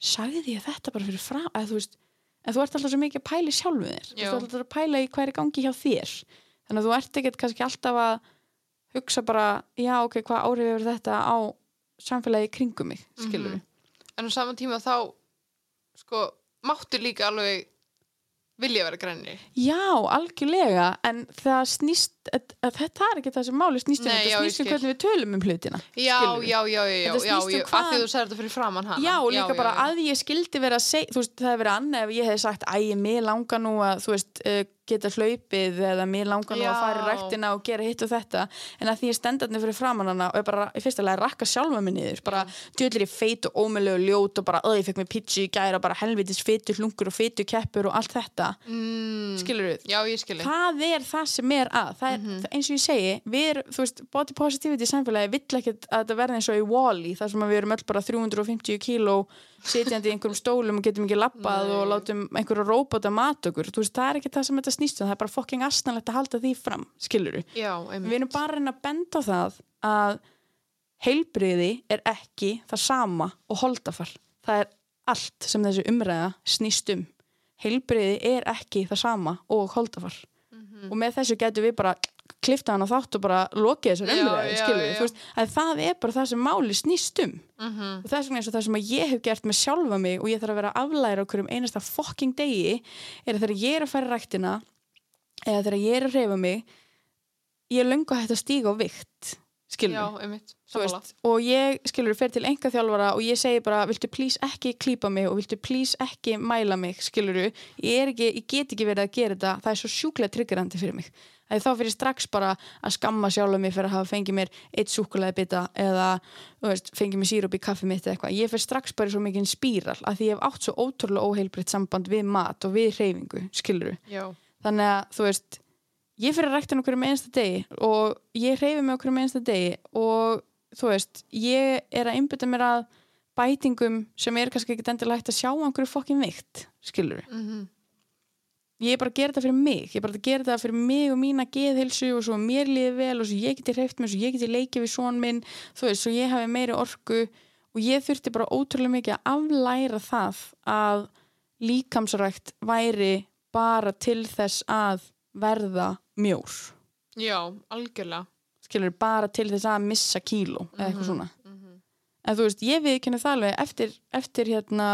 sagði ég þetta bara fyrir frá að þú veist, en þú ert alltaf svo mikið að pæla í sjálfu þér, þú ert alltaf að pæla í er í gangi hjá þér. Þannig að þú ert ekkert kannski alltaf að hugsa bara, já ok, hvað áhrif hefur þetta á samfélagi kringum mig, skilur Mhm. en á saman tíma þá, sko, máttu líka alveg vilja vera grænri. Já, algjörlega, en það snýst, að, að þetta er ekki það sem máli snýst um, Nei, þetta já, ég snýst um skil. hvernig við tölum um hlutina. Já, já, já, já, já, Þetta já, um að því þú sagði þetta fyrir framann hana. Já, og líka bara já. að ég skildi vera að segja, þú veist, það hefur verið annað ef ég hef sagt, æ, mér langar nú að, þú veist, uh, geta hlaupið eða mér langar nú að fara í Já. ræktina og gera hitt og þetta, en að því ég stendarni fyrir framann hana og er bara, í fyrsta lega, rakka sjálfa mig niður, bara, djöðlir ég feit og ómölu og ljót og bara, öð, ég fekk mér pizza í gæra og bara helvitis fetu hlungur og fetu keppur og allt þetta, Mm, skilur við, já, ég skilji. það er það sem er að. Það er, Mhm. það, eins og ég segi við erum, þú veist, body positivity samfélagi vill ekkert að þetta verði eins og í Wall-E þar sem við erum öll bara 350 kíló sitjandi í einhverjum stólum og getum ekki lappað og látum einhverju róbóta mat okkur, veist, það er ekki það sem þetta snýst um, það er bara fucking asnalegt að halda því fram Já, einmitt. við erum bara að benda það að heilbriði er ekki það sama og holdafar, það er allt sem þessi umræða snýst um. Heilbriði er ekki það sama og holdafar Mhm. og með þessu getum við bara klifta hann á þátt og bara lokið þessar Já, umræðu, skilur við, að það er bara það sem máli snýst um Mhm. og þess vegna eins og það sem að ég hef gert með sjálfa mig og ég þarf að vera að aflæra okkur um einasta fucking degi er að þegar ég er að fara ræktina eða þegar ég er að reyfa mig ég er löngu hægt að stíga á vikt skilur Sammála. Veist, og ég skilur fer til enga þjálfara og ég segi bara viltu please ekki klípa mig og viltu please ekki mæla mig? Skilur ég, er ekki, ég get ekki verið að gera þetta. Það er svo sjúklega triggerandi fyrir mig. Að þá fyrir strax bara að skamma sjálf mig fyrir að hafa fengið mér eitt súkulega bita eða veist, fengið mér sírup í kaffi mitt eða eitthvað. Ég fyrir strax bara í svo mikið spíral að því ég hef átt svo ótrúlega óheilbritt samband við mat og við hreyfingu skilur Já, þannig að þú veist ég fyrir að rækta okkur um einsta degi og ég hreyfi mig okkur um einsta degi og þú veist, ég er að einbytta mér að bætingum sem er kannski ekki endilega hægt að sjá einhverju fokkin vikt, skilur Mhm. ég er bara að gera þetta fyrir mig ég er bara að gera þetta fyrir mig og mína geðhilsu og svo mér líði vel og svo ég geti hreift mér, svo ég geti leikið við svon minn þú veist, svo ég hafi meiri orku og ég þurfti bara ótrúlega mikið að aflæra það að líkamsrækt væri bara til þess að verða mjór Já, algjörlega. Skilur, bara til þess að missa kíló eða eitthvað Mhm, svona mhm. en þú veist, ég viðkynna það alveg eftir, eftir hérna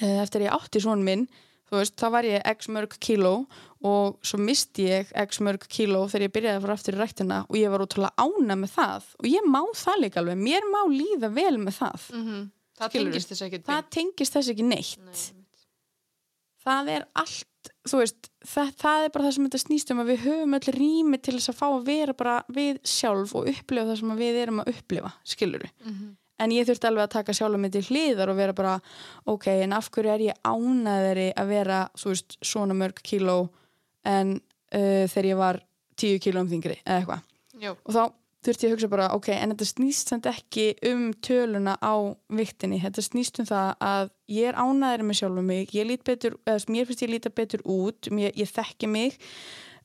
eh, eftir ég átti svon minn þú veist, þá var ég x mörg kíló og svo misti ég x mörg kíló þegar ég byrjaði að fara aftur í ræktina og ég var ótrúlega ána með það og ég má það líka alveg, mér má líða vel með það Mhm. Það Skilurðu? tengist það tengist þess ekki neitt Nei, það er allt þú veist, það, það er bara það sem þetta snýst um að við höfum öll rými til þess að fá að vera bara við sjálf og upplifa það sem við erum að upplifa skilur Mhm. en ég þurfti alveg að taka sjálf mig til hliðar og vera bara, ok, en af hverju er ég ánæðari að vera þú veist, svona mörg kíló en uh, þegar ég var tíu kílóm þingri eða eitthvað? Og þá þurfti ég að hugsa bara, ok, en þetta snýst samt ekki um töluna á viktinni, þetta snýst um það að ég er ánæðari með sjálfum mig. Ég lít betur, eða mér finnst ég líta betur út. Mér, ég þekki mig.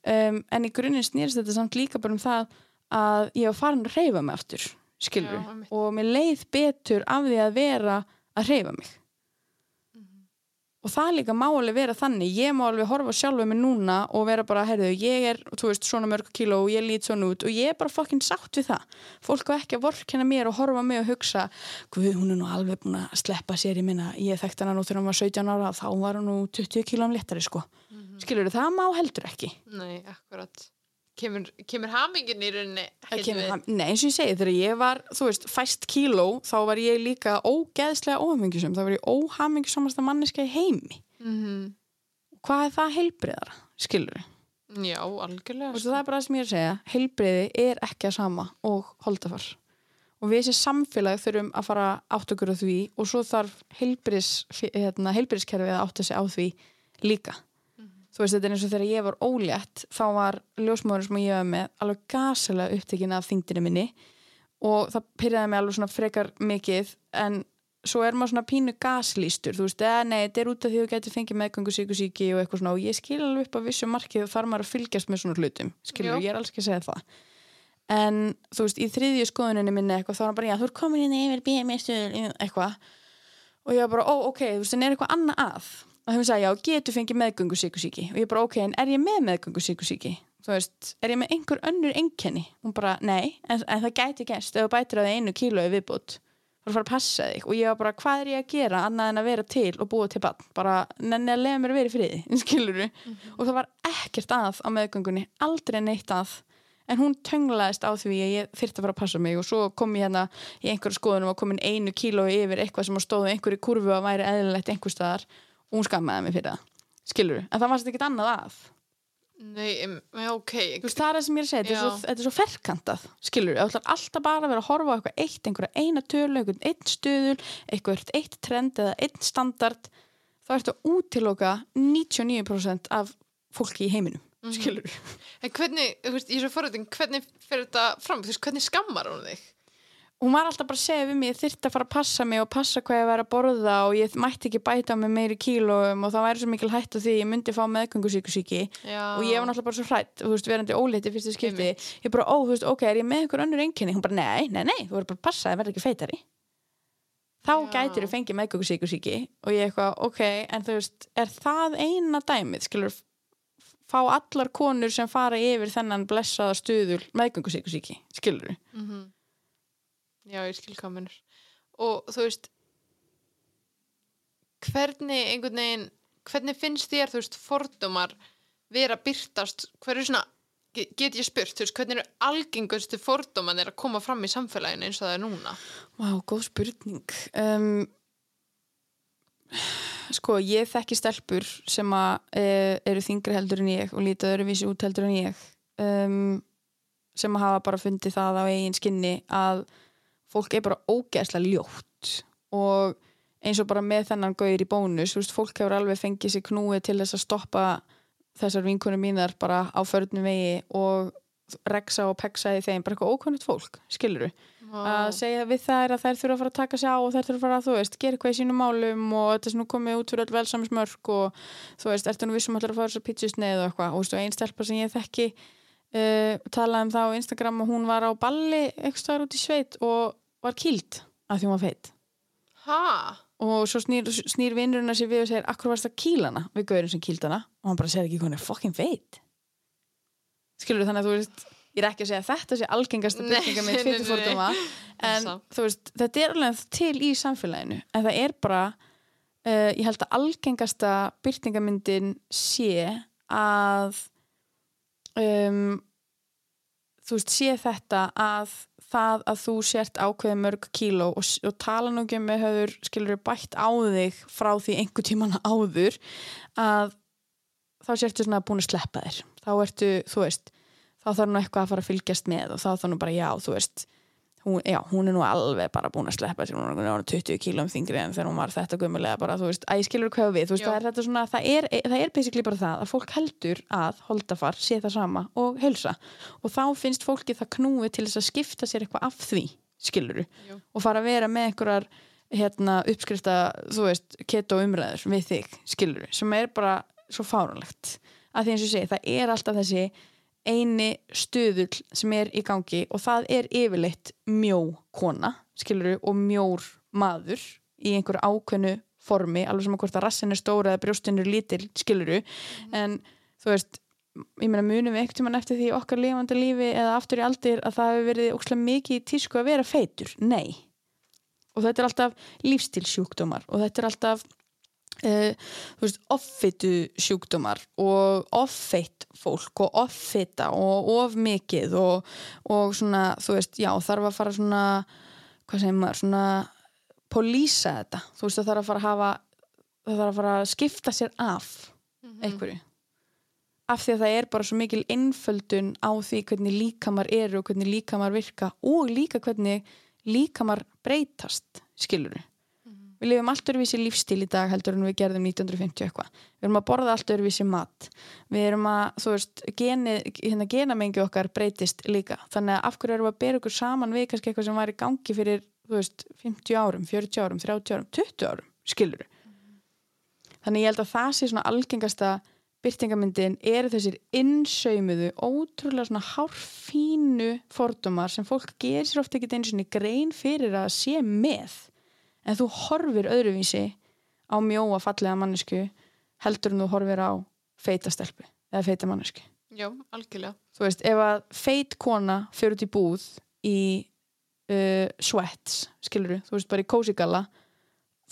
Um, en í grunninn snýrst þetta samt líka bara um það að ég var farin að reyfa mig aftur skilur, Já, og mér leið betur af því að vera að reyfa mig og það líka má alveg vera þannig. Ég má alveg horfa sjálfa mig núna og vera bara, herðu, ég er, þú veist, svona mörg kíló og ég lít svona út. Og ég er bara fokkin sátt við það. Fólk var ekki að vorkenna mér og horfa mig og hugsa guð, hún er nú alveg búin að sleppa sér ég minna, ég þekkt hana nú þegar hún var 17 ára þá var hún nú 20 kílóm léttari sko. Mhm. skilur það má heldur ekki. Nei, akkurat. Kemur, kemur hamingin í rauninni ham- Nei, eins og ég segi, þegar ég var, þú veist, fæst kíló, þá var ég líka ógeðslega óhamingjusum, þá var ég óhamingjusamasta manneska í heimi. Mhm. Hvað er það heilbriðara, skilur Já, algjörlega. Og það er bara það sem ég er að segja, heilbriði er ekki að sama og holdafar. Og við sem samfélag þurfum að fara átt okkur á því og svo þarf heilbriðs, hérna, heilbriðskerfið að átta sig á því líka. Þú veist, þetta er eins og þegar ég var ólétt, þá var ljósmóður sem ég var með alveg gasilega upptekinn af þingdina minni og það pyrjaði mig alveg svona frekar mikið en svo er maður svona pínu gaslýstur þú veist, eða nei, þetta er út af því að þú getur fengið meðgöngu síkusíki og eitthvað svona. Og ég skil alveg upp á vissu markið og þarf maður að fylgjast með svona hlutum skilur, Já. ég er alls ekki að segja það. En þú veist, í þriðju skoðuninni minni eitthvað þá er hann bara, já, þú er komin inn yfir BMS eitthvað. Og ég var bara, ó, ok, þú veist, en er eitthvað annað að og þeim sagði, já, getur fengið meðgöngu síkusíki og ég bara, ok, en er ég með meðgöngu síkusíki þú veist, er ég með einhver önnur einkenni? Hún bara, nei, en, en það gæti gæst ef þú bætir að það einu kílói viðbútt þú fara að passa þig. Og ég var bara, hvað er ég að gera annað en að vera til og búa til bann bara, nenni að lega mér að vera í friði skilur og það var ekkert að á meðgöngunni, aldrei neitt að. En hún tönglaðist á því að ég þyrfti að fara að passa mig. Og svo kom ég hérna í einhverju skoðunum og komin einu kílói yfir eitthvað sem stóðu einhverju kurvu að væri eðlilegt einhver staðar og hún skammaði mig fyrir það skilur, en það varst ekkert annað að Nei, em, já, ok. Þú veist, það er það sem ég er að segja, þetta er, Já. svo, þetta er svo ferkantað skilur, þú ætlar alltaf bara að vera að horfa á eitthvað eitt, einhverja eina tölu, einhvern einn stuðul eitthvað eitt trend eða einn standard þá ertu að útiloka 99% af fólki í heiminum Mhm. skilur En hvernig, þú veist, ég er svo forröðin, hvernig fyrir þetta fram? Þú veist, hvernig skammar hún þig? Hún var alltaf bara að segja við mig ég þyrfti að fara að passa mig og passa hvað ég væri að borða og ég mætti ekki bæta með meiri kílóum og það væri svo mikil hætt á því ég myndi fá meðgöngusíkusíki og ég var náttúrulega bara svo hrætt, þú veist, verandi óleiti fyrstu skipti, ég bara, ó, þú veist, ok, er ég með einhver önnur einkenni? Hún bara, nei, nei, nei, þú verður bara að passa, það verður ekki feitari þá Já. gætir þú fengið meðgöngusíkusíki og ég eitthvað, ok, en þú veist er það eina dæmið, skilur fá allar konur sem fara yfir þennan blessaða stuðul meðgöngusíkusíki, skilur Mhm. Já, ég skil hvað minnur. Og þú veist, hvernig einhvern veginn, hvernig finnst þér, þú veist, fordómar vera byrtast, hver er svona, ge- get ég spurt, þú veist, hvernig eru algengustu fordóman er að koma fram í samfélaginu eins og það er núna? Vá, góð spurning um, Sko, ég þekki stelpur sem að e, eru þingri heldur en ég og lítið öðruvísi út heldur en ég um, sem að hafa bara fundið það á eigin skinni að fólk er bara ógeðslega ljótt og eins og bara með þennan gauður í bónus, þú veist, fólk hefur alveg fengið sér knúið til þess að stoppa þessar vinkunum mínar bara á förnum vegi og reksa og peksa í þeim, bara eitthvað ókvæmut fólk skiluru, að segja við þær að þær þurfa að fara að taka sig á og þær þurfa að fara að þú veist, gera eitthvað í sínum málum og þetta er svona komið út fyrir öll velsamismörk og þú veist, ertu nú vissum allar að fara þess að pítsusneið og eitthvað, og einn stelpa sem ég þekki uh, talaði um það á Instagram og hún var á balli eitthvað út í sveit og var kýld að því hún var feitt ha? og svo snýr, snýr vinnurinn að sér við og segir akkur varst að kýla hana? Við gaurin sem kýld hana. Og hann bara segir ekki hún er fucking feit. Skilur þannig að þú veist ég er ekki að segja að þetta sé algengasta Nei, byrtinga með nei, tvituforduma en þú veist, þetta er alveg til í samfélaginu. En það er bara uh, ég held að algengasta byrtingamyndin sé að um, þú veist, sé þetta að það að þú sért ákveði mörg kíló og, og tala nú ekki með höfur skilur bætt á þig frá því einhver tíman áður að þá sértu svona búin að sleppa þér. Þá ertu, þú veist þá þarf nú eitthvað að fara að fylgjast með og þá þarf nú bara já, þú veist hún, já, hún er nú alveg bara búin að sleppa sér hún er nú 20 kílum þingri en þegar hún var þetta gummilega bara, þú veist, að ég skilur hvað við veist, það er þetta svona, það er, það er basically bara það að fólk heldur að holdafar sé það sama og helsa og þá finnst fólki það knúið til þess að skipta sér eitthvað af því, skiluru Jú. og fara að vera með einhverjar hérna, uppskrifta, þú veist, keto umræður við þig, skiluru, sem er bara svo fárunlegt að því eins og segi, það er alltaf þessi eini stuðull sem er í gangi og það er yfirleitt mjó kona, skiluru, og mjór maður í einhverju ákveðnu formi, alveg sem að hvort að rassin er stóra eða brjóstin er lítil, skiluru en þú veist ég meina munum við einhvern tímann eftir því okkar lifandi lífi eða aftur í aldir að það hefur verið ókslega mikið tísku að vera feitur, nei. Og þetta er alltaf lífstilsjúkdómar og þetta er alltaf uh, veist, offitu sjúkdómar og offeitt fólk og offita og of mikið og, og svona, þú veist, já, þarf að fara svona, hvað segir maður, svona polísa þetta, þú veist, það þarf að fara að hafa það þarf að fara að skipta sér af einhverju. Af því að það er bara svo mikil einföldun á því hvernig líkamar eru og hvernig líkamar virka og líka hvernig líkamar breytast skiluru við lifum allt öruvísi lífstíl í dag heldur en við gerðum 1950 eitthvað. Við erum að borða allt öruvísi mat. Við erum að, þú veist, geni, hérna genamengi okkar breytist líka. Þannig að af hverju erum við að bera okkur saman við kannski eitthvað sem var í gangi fyrir, þú veist 50 árum, 40 árum, 30 árum 20 árum, skiluru þannig ég held að það sé svona algengasta byrtingamyndin eru þessir innsaumuðu, ótrúlega svona hárfínu fordómar sem fólk gerir sér ofta ekki einu sinni grein fyrir að sé með en þú horfir öðruvísi á mjóa fallega mannesku heldur en þú horfir á feita stelpu eða feita mannesku Já, algjörlega. þú veist, ef að feit kona fyrir út í búð í uh, sweats, skilur þú veist, bara í kósigalla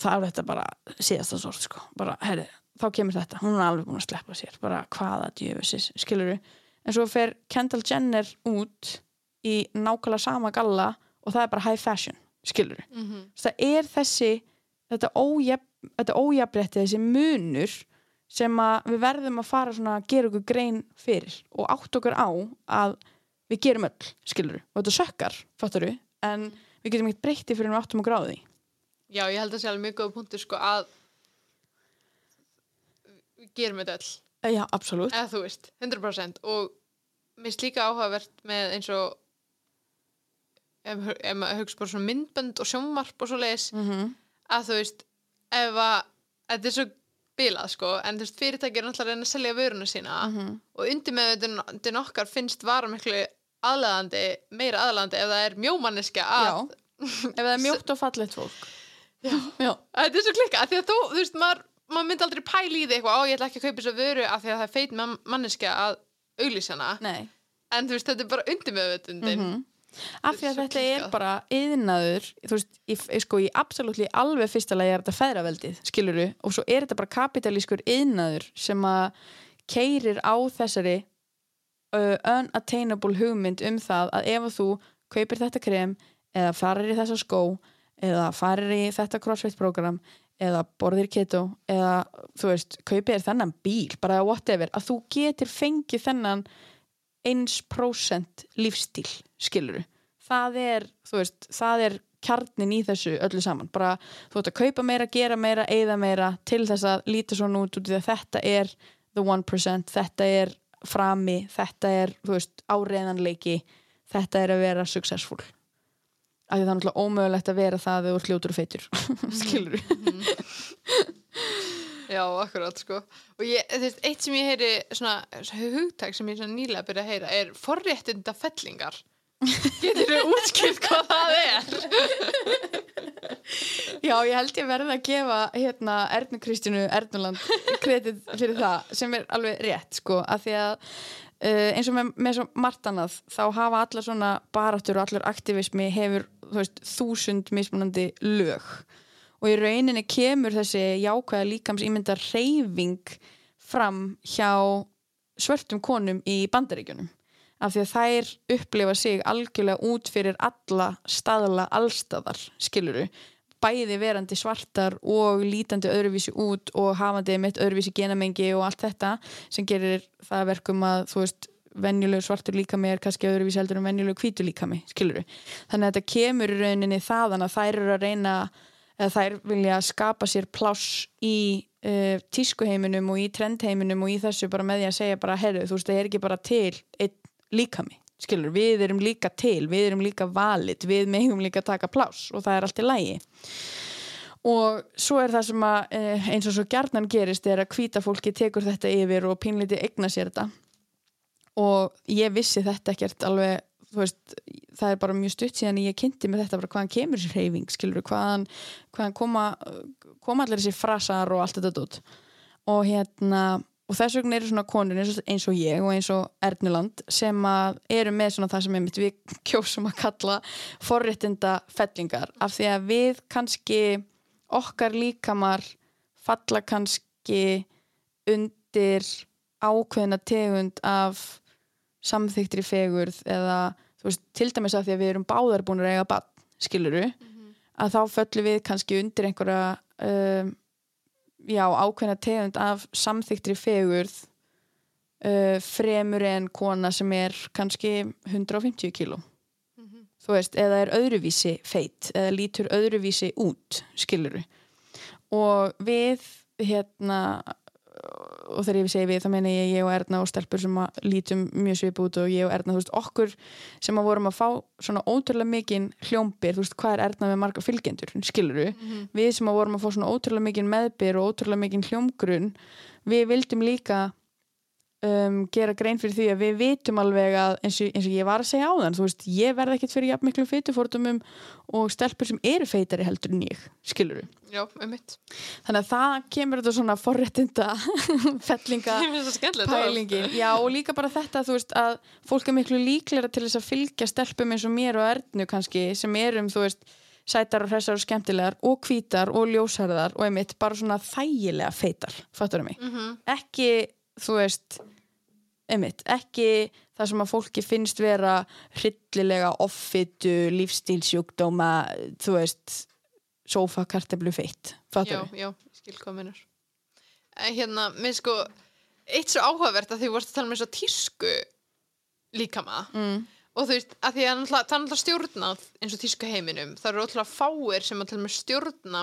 það er þetta bara síðasta sort, sko. Bara, herri, þá kemur þetta, hún er alveg búin að sleppa sér. Bara hvaða djöfusis, skilur en svo fer Kendall Jenner út í nákvæmlega sama galla og það er bara high fashion, skilur Mm -hmm. það er þessi þetta, ójafn, þetta ójafnrétti, þessi munur sem að við verðum að fara svona að gera okkur grein fyrir og átt okkur á að við gerum öll, skilur og þetta sökkar, fattar við en við getum ekkert breytti fyrir við áttum okkur á því. Já, ég held að sé alveg mjög góð punktur sko að við gerum þetta öll, Eh, Já, absolutt. Eða þú veist, 100% og mér finnst líka áhugavert með eins og ef, ef maður hugsa bara svona myndbönd og sjónvarp og svo leiðis mm -hmm. að þú veist, ef að þetta er svo bilað sko en þú veist, fyrirtæki er náttúrulega að reyna að selja vöruna sína Mhm. og undir með þetta okkar finnst vara miklu aðlaðandi, meira aðlaðandi ef það er mjómanniska ef það er mjótt og fallegt fólk Já, já, Þetta er svo klikka, því að þú, þú veist, maður, maður myndi aldrei pæla í því eitthvað, ó, ég ætla ekki að kaupa þess að vöru af því að það er feit man manneska að auglýsjana, nei en þú veist, þetta er bara undir með vötundin. Mhm. Af því að þetta er bara yðnaður, þú veist, í, sko í absolutt alveg fyrsta lagi er þetta feðraveldið skiluru, og svo er þetta bara kapitalískur yðnaður sem að keirir á þessari uh, unattainable hugmynd um það að ef þú kaupir þetta krem eða farir í þessa skó eða farir í þetta crossfit program eða borðir keto eða þú veist, kaupir þennan bíl bara whatever, að þú getur fengið þennan 1% lífstíl, skiluru það er, þú veist, það er kjarnin í þessu öllu saman. Bara þú ert að kaupa meira, gera meira, eigða meira til þess að líta svona út út í því að þetta er the 1%, þetta er frami, þetta er þú veist, áreiðanleiki þetta er að vera successful. Af því það er náttúrulega ómögulegt að vera það þegar þú ert ljótur og feitur skilur Já, akkurát sko. Og ég, þú veist, eitt sem ég heyri svona, svona hugtak sem ég svona nýlega byrja að heyra er forréttinda fellingar Getur þú útskilt hvað það er? Já, ég held ég verði að gefa hérna Ernu Kristínu Ernuland kredit fyrir það sem er alveg rétt sko, af því að uh, eins og með, með svo margt annað þá hafa allar svona baráttur og allar aktivismi hefur, þú veist, þúsund mismunandi lög og í rauninni kemur þessi jákvæða líkams ímyndar reyfing fram hjá svörtum konum í bandaríkjunum. Af því að þær upplifa sig algjörlega út fyrir alla staðla allstaðar, skiluru bæði verandi svartar og lítandi öðruvísi út og hafandi mitt öðruvísi genamengi og allt þetta sem gerir það verkum að þú veist venjulegur svartur líkami er kannski öðruvísi heldur en venjulegur hvítu líkami, skiluru þannig að þetta kemur í rauninni þaðan að þær eru að reyna eða þær vilja skapa sér pláss í uh, tískuheiminum og í trendheiminum og í þessu bara með því að segja bara, herru, þú veist, það er ekki bara til líkami, skilur, við erum líka til, við erum líka valit, við megum líka taka pláss og það er allt í lægi og svo er það sem að eh, eins og svo gjarnan gerist er að hvíta fólki tekur þetta yfir og pínleiti egna sér þetta. Og ég vissi þetta ekkert alveg veist, það er bara mjög stutt síðan ég kynnti með þetta bara hvaðan kemur sér hreyfing skilur, hvaðan, hvaðan koma koma allir þessi frasar og allt þetta dót. Og hérna og þess vegna eru svona konur eins og, eins og ég og eins og Ernuland sem eru með svona það sem við kjósum að kalla forréttinda fellingar af því að við kannski okkar líkamar falla kannski undir ákveðna tegund af samþyktri fegurð eða veist, til dæmis að því að við erum báðar búin að eiga bann, skiluru mm -hmm. að þá föllum við kannski undir einhverja um, já, ákveðna tegund af samþyktri fegurð uh, fremur en kona sem er kannski 150 kíló mm -hmm. þú veist, eða er öðruvísi feitt, eða lítur öðruvísi út, skiluru og við hérna og þegar ég segi við þá meina ég, ég og Erna og Stelpur sem að lítum mjög svip út og ég og Erna, þú veist, okkur sem að vorum að fá svona ótrúlega mikinn hljómbir, þú veist, hvað er Erna með marga fylgjendur, skiluru, mm -hmm. við sem að vorum að fá svona ótrúlega mikinn meðbyr og ótrúlega mikinn hljómgrunn, við vildum líka um, gera grein fyrir því að við vitum alveg að eins og, eins og ég var að segja á þann, þú veist, ég verð ekkert fyrir jafn miklu feitufórtumum og stelpur sem eru feitari heldur en ég, skiluru Já, um mitt Þannig að það kemur þetta svona forréttinda fellinga pælingin. Já, og líka bara þetta, þú veist, að fólk er miklu líklæra til þess að fylgja stelpum eins og mér og Ernu kannski, sem erum, þú veist sætar og hressar og skemmtilegar og hvítar og ljósharðar og einmitt bara svona þægilega feitar, fattur það mig? Mm -hmm. ekki, þú veist einmitt, ekki það sem að fólki finnst vera hryllilega offitu, lífstílsjúkdóma þú veist sofa karteblu feitt Já, já, skil hvað minnur Hérna, minn sko eitt svo áhugavert að því vorst að tala með svo tísku líkama. Mm. og þú veist, að því að það er alltaf stjórnað eins og tísku heiminum. Það eru alltaf fáir sem að tala með stjórna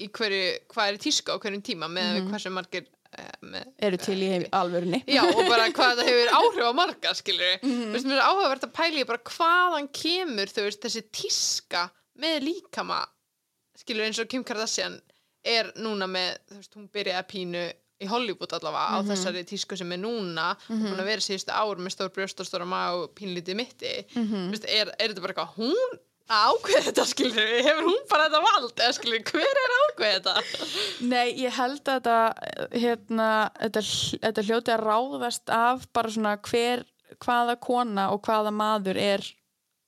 í hverju, hvað er tísku á hverjum tíma með mm hversu margir eru til í heim alvörunni já og bara hvað það hefur áhrif á marga skilur mm -hmm. veist, mér er áhugavert að pæli bara hvaðan kemur þau veist þessi tíska með líkama skilur eins og Kim Kardashian er núna með, þú veist, hún byrjaði að pínu í Hollywood allavega mm -hmm. á mhm. þessari tísku sem er núna mm -hmm. hún að vera síðustu ár með stór brjóst og stóra má og pínlítið mitti -hmm. veist, er, er þetta bara eitthvað hún ákveð þetta skilur, hefur hún bara þetta vald eða skilur, hver er ákveð þetta? Nei, ég held að þetta hérna, þetta, þetta hljóti að ráðast af bara svona hver, hvaða kona og hvaða maður er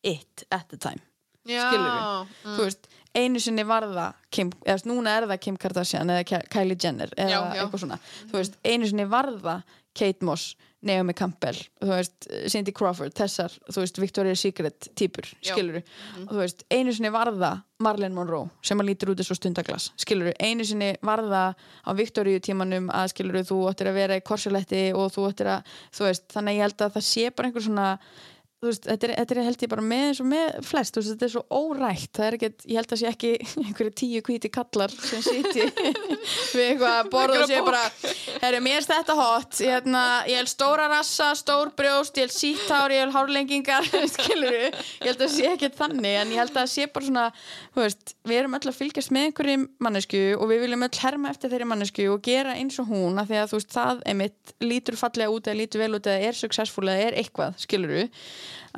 it at the time Já, skilur við, mm. þú veist einu sinni var það Kim, eða núna er það Kim Kardashian eða Kylie Jenner eða já, já. eitthvað svona, þú veist, einu sinni var það Kate Moss Naomi Campbell, þú veist, Cindy Crawford þessar, þú veist, Victoria's Secret týpur, skiluru, mm. og þú veist einu sinni varða Marilyn Monroe sem að lítur út og stundaglas, skiluru einu sinni varða á Victoria tímanum að skiluru, þú ættir að vera í korsuletti og þú ættir að, þú veist, þannig ég held að það sé bara einhver svona veist, þetta er, þetta er held ég bara með eins og með flest, veist, þetta er svo órætt. Það er ekkert, ég held að sé ekki einhverju tíu hvíti kallar sem siti við eitthvað að borða og sé Einhverja bara mér er þetta hot. Ég, hérna, ég held stóra rassa, stór brjóst ég held síttár, ég held hárlengingar. Ég held að sé ekkert þannig en ég held að sé bara svona veist, við erum öll að fylgjast með einhverjum mannesku og við viljum öll herma eftir þeirri mannesku og gera eins og hún af því að þú veist, það einmitt lítur fallega út eða lítur vel út eða er successful eða er eitthvað, skilur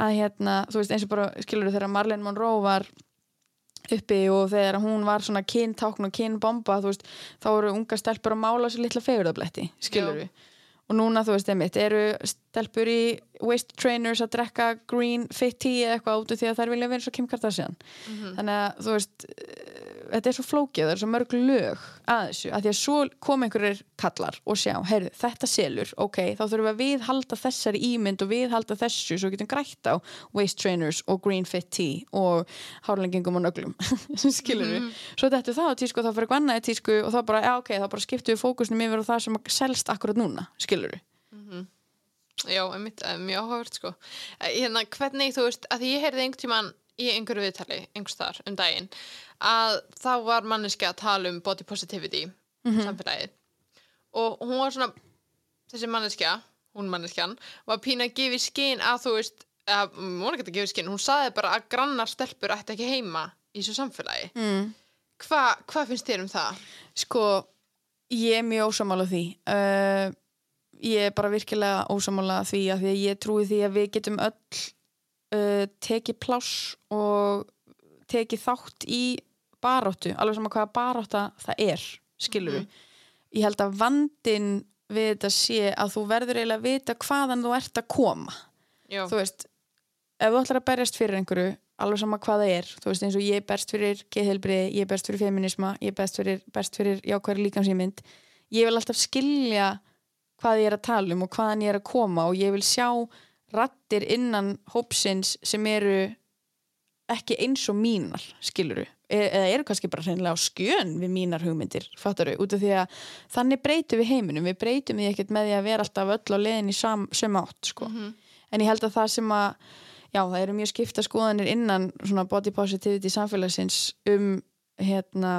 að hérna, þú veist, eins og bara skilur þegar Marlene Monroe var uppi og þegar hún var svona kyntákn og kynbomba, þú veist þá eru unga stelpur að mála sér litla fegurðabletti skilur við og núna þú veist, einmitt, eru stelpur í waist trainers að drekka green fit tea eða eitthvað út því að þær vilja vera eins og Kim Kardashian. Þannig að þú veist eh, þetta er svo flókið, það er svo mörg lög að þessu, að því að svo kom einhverjir kallar og sjá, heyrðu, þetta selur ok, þá þurfum við að viðhalda þessari ímynd og viðhalda þessu, svo getum grætt á waist trainers og green fit tea og hárlengingum og nöglum skilur við, svo þetta er það tísku og þá fyrir í tísku og þá bara, já ok þá bara skiptum við fókusnum yfir á það sem selst akkurat núna, skilur við Já, einmitt, eh, mjög áhugavert sko. Eh, Hérna, hvernig þú veist, að ég heyrði einhvern tímann í einhverju viðtali, einhvers þar um daginn, að þá var manneski að tala um body positivity samfélagið og hún var svona, þessi manneskja, hún manneskjan, var pína að gefa í skinn að þú veist, að, hún var ekki að gefa í skinn, hún saði bara að grannar stelpur ætti ekki heima í þessu samfélagi. mm. Hva, hvað finnst þér um það? Sko, ég er mjög ósamála því uh, ég er bara virkilega ósamála því að því að ég trúi því að við getum öll uh, tekið pláss og tekið þátt í baráttu, alveg sama hvaða barátta það er, skilur við ég held að vandin við þetta sé að þú verður eiginlega að vita hvaðan þú ert að koma. Já, þú veist, ef þú ætlar að berjast fyrir einhverju alveg sama hvað það er þú veist eins og ég er berst fyrir geðhelbriði ég er berst fyrir feminisma, ég er berst fyrir, berst fyrir jákværi líkansýmynd ég vil alltaf skilja hvað ég er að tala um og hvaðan ég er að koma og ég vil sjá rattir innan hópsins sem eru ekki eins og mínar skiluru, eða eru kannski bara hreinlega á skjön við mínar hugmyndir fattaru, út af því að þannig breytum við heiminum. Við breytum við ekkert með því að vera alltaf öll á leiðin í sam, sem átt sko. en ég held að það sem að já, það eru mjög skipta skoðanir innan svona body positivity samfélagsins um hérna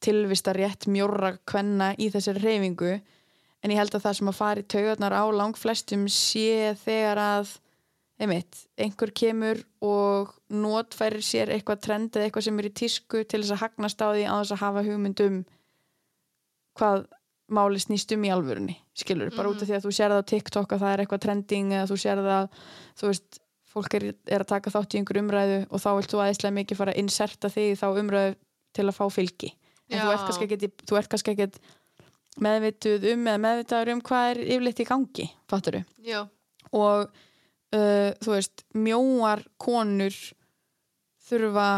tilvista rétt mjórra kvenna í þessari reyfingu en ég held að það sem að fara í taugarnar á langflestum sé þegar að einmitt, einhver kemur og notfærir sér eitthvað trend eða eitthvað sem er í tísku til þess að hagnast á því á þess að hafa hugmynd um hvað máli snýst um í alvörunni skilur, bara út af því að þú sér það á TikTok að það er eitthvað trending eða þú sér það þú veist, fólk er, er að taka þátt í einhver umræðu og þá vilt þú aðeinslega mikið fara að inserta þig í þá umræðu til að fá fylgi en Já. þú ert kannski ekkit meðvituð um eða meðvitaður um hvað er yfirleitt í gangi, fatturu já, og uh, þú veist, mjóar konur þurfa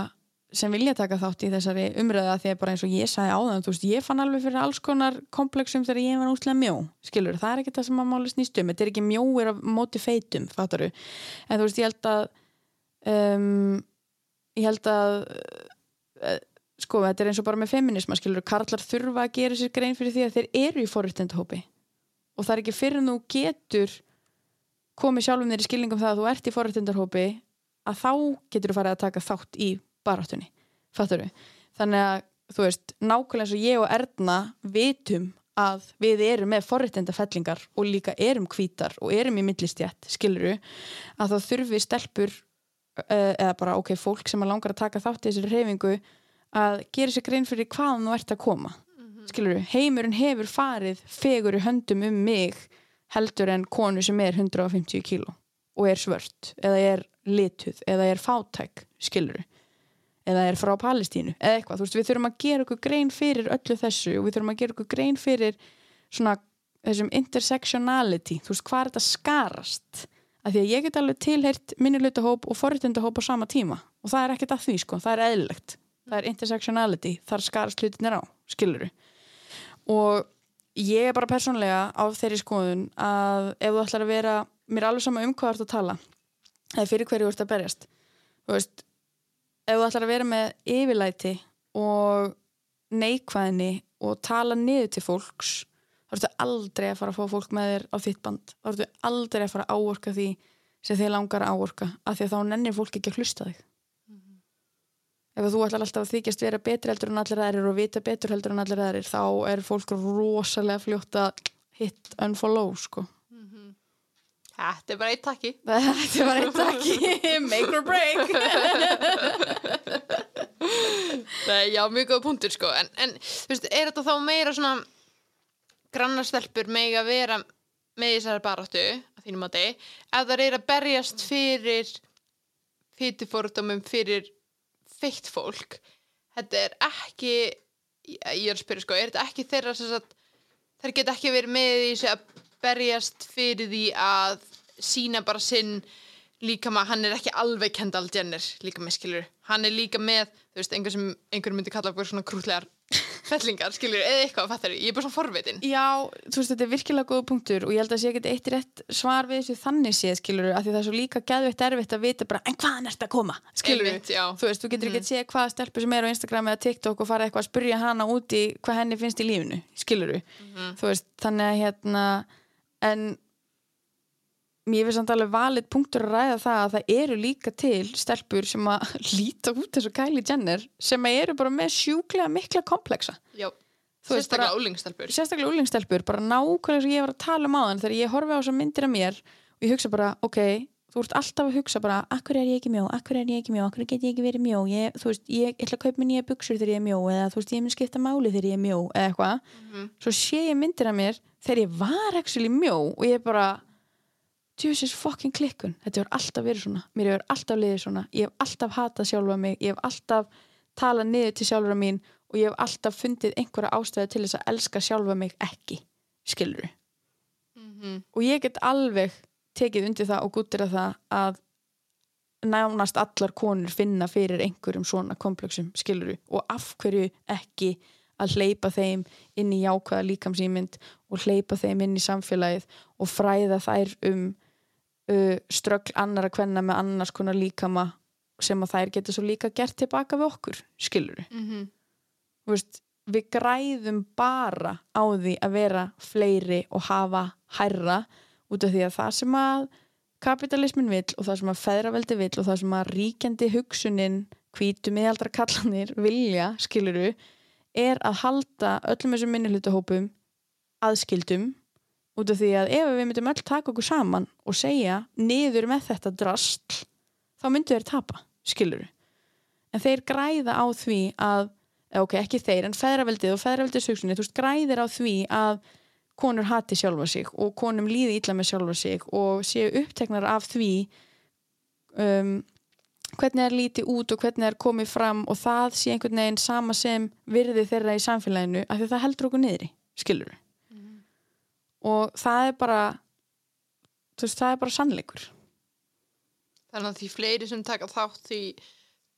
sem vilja taka þátt í þessari umræða því að bara eins og ég sagði áðan þú veist, ég fann alveg fyrir alls konar komplexum þegar ég var úslega mjó, skilur það er ekki það sem að máli snýst um, þetta er ekki mjóir af móti feitum, fattaru en þú veist, ég held að um, ég held að sko, þetta er eins og bara með feminisma, skilur, karlar þurfa að gera sér grein fyrir því að þeir eru í forréttindahópi. Og það er ekki fyrir þú getur komið sjálfum þér í skilningum það að þú ert í forréttindarhópi að þá getur þú farið að taka þátt í baráttunni, fattur við þannig að, þú veist, nákvæmlega eins og ég og Erna vitum að við erum með forréttindafellingar og líka erum hvítar og erum í millistjætt, skilur að þá þurfi stelpur uh, eða bara, ok, fólk sem langar að taka þátt í þessari reyfingu að gera sér grein fyrir hvaðan þú ert að koma. Skilur heimurinn hefur farið fegur í höndum um mig heldur en konu sem er 150 kíló og er svört eða er lituð eða er fátæk skilur eða er frá Palestínu eða eitthvað, þú veist, við þurfum að gera okkur grein fyrir öllu þessu og við þurfum að gera okkur grein fyrir svona þessum intersectionality, þú veist, hvað er þetta skarast. Af því að ég get alveg tilheyrt minnihlutahóp og forréttindahóp á sama tíma og það er ekkert að því, sko, það er eðlilegt það er intersectionality, þar skarast hlutinir á skilur og ég er bara persónlega á þeirri skoðun að ef þú ætlar að vera mér er alveg sama um hvað þú ert að tala eða fyrir hverju þú ert að berjast. Þú veist, ef þú ætlar að vera með yfirlæti og neikvæðni og tala niður til fólks þá ertu aldrei að fara að fá fólk með þér á þitt band. Þá ertu aldrei að fara að áorka því sem þið langar að áorka af því að þá nennir fólk ekki að hlusta þig ef þú ætlar alltaf að þykjast vera betri heldur en allir aðrir og vita betur heldur en allir aðrir þá er fólk rosalega fljótt að hit unfollow sko Þetta er bara eitt takki. þetta var eitt ekki make or break Nei, já, mjög góða punktur, sko. En, en veist, er þetta þá meira svona grannastelpur meg að vera með þessari baráttu, að þínum að þið, ef það er að berjast fyrir fytufordumum, fyrir feitt fólk, þetta er ekki, ég er að spyrja, sko, er þetta ekki þeirra sagt, þær geta ekki verið með því að berjast fyrir því að sína bara sinn líka með, hann er ekki alveg Kendall Jenner líka með skilur, hann er líka með þú veist, einhver sem einhver myndi kalla okkur svona krútlegar fellingar, skilur, eða eitthvað fattar, ég er bara svona forvitin. Já, þú veist, þetta er virkilega góða punktur og ég held að sé ekki eitt rétt svar við þessu þannig séð, skilur af því það er svo líka geðveitt erfitt að vita bara en hvaðan ert að koma, skilur Einmitt, þú veist, þú getur ekki að sé hvaða stelpu sem er á Instagram eða TikTok og fara eitthvað að spurja hana út í hvað henni finnst í lífinu, skilur þú veist, þannig að hérna en mér finnst samt alveg valið punktur að ræða það að það eru líka til stelpur sem að líta út þessu Kylie Jenner sem eru bara með sjúklega mikla kompleksa já, sérstaklega ólingstelpur sérstaklega úlingstelpur, bara nákvæmlega sem ég var að tala um á þann þegar ég horfi á þessar myndir af mér og ég hugsa bara, ok, þú ert alltaf að hugsa bara, akkur er ég ekki mjó, akkur er ég ekki mjó? Akkur get ég ekki verið mjó, ég, þú veist, ég ætla að kaupa mér nýja buksur þegar ég er mjó eða þú veist, ég mun skipta máli þegar ég er mjó eða eitthvað, svo sé ég myndir af mér þegar ég var actually mjó og ég bara djúsis fucking klikkun, þetta hefur alltaf verið svona. Mér hefur alltaf liðið svona, ég hef alltaf hatað sjálfa mig, ég hef alltaf talað niður til sjálfra mín og ég hef alltaf fundið einhverja ástæðu til þess að elska sjálfa mig ekki, skilur Mhm. og ég get alveg tekið undir það og gúttir að það að nánast allar konur finna fyrir einhverjum svona komplexum skiluru og af hverju ekki að hleypa þeim inn í jákvæða líkamsýmynd og hleypa þeim inn í samfélagið og fræða þær um uh, ströggl annara kvenna með annars konar líkama sem að þær geta svo líka gert tilbaka við okkur skiluru Mhm. Þú veist, við græðum bara á því að vera fleiri og hafa hærra út af því að það sem að kapitalismin vill og það sem að feðraveldi vill og það sem að ríkjandi hugsunin hvítu miðaldra kallanir vilja, skiluru er að halda öllum þessum minnihlutahópum aðskildum út af því að ef við myndum öll taka okkur saman og segja niður með þetta drastl þá myndu þeir tapa, skiluru en þeir græða á því að eða ok, ekki þeir, en feðraveldið og feðraveldið sögsunni, þú veist, græðir á því að konur hati sjálfa sig og konum líði illa með sjálfa sig og séu uppteknar af því um, hvernig er lítið út og hvernig er komið fram og það sé einhvern veginn sama sem virði þeirra í samfélaginu af því það heldur okkur niðri, skilur og það er bara þú veist, það er bara sannleikur. Þannig að því fleiri sem taka þátt því,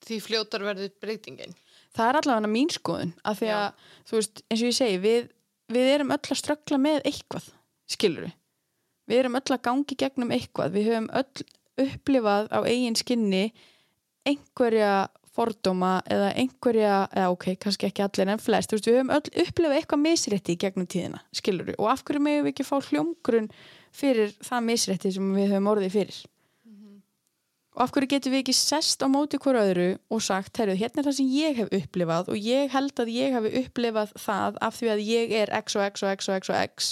því fljótar verður breytingin. Það er allavega mín skoðun af því að, þú veist, eins og ég segi við, við erum öll að ströggla með eitthvað skilur við við erum öll að gangi gegnum eitthvað. Við höfum öll upplifað á eigin skinni einhverja fordóma eða einhverja eða ok, kannski ekki allir en flest. Veist, við höfum öll upplifað eitthvað misrétti í gegnum tíðina, skilur við, og af hverju megum við ekki fá hljómgrunn fyrir það misrétti sem við höfum orðið fyrir? Og af hverju getum við ekki sest á móti hverju öðru og sagt, herru, hérna er það sem ég hef upplifað og ég held að ég hef upplifað það af því að ég er x og x og x og x og x.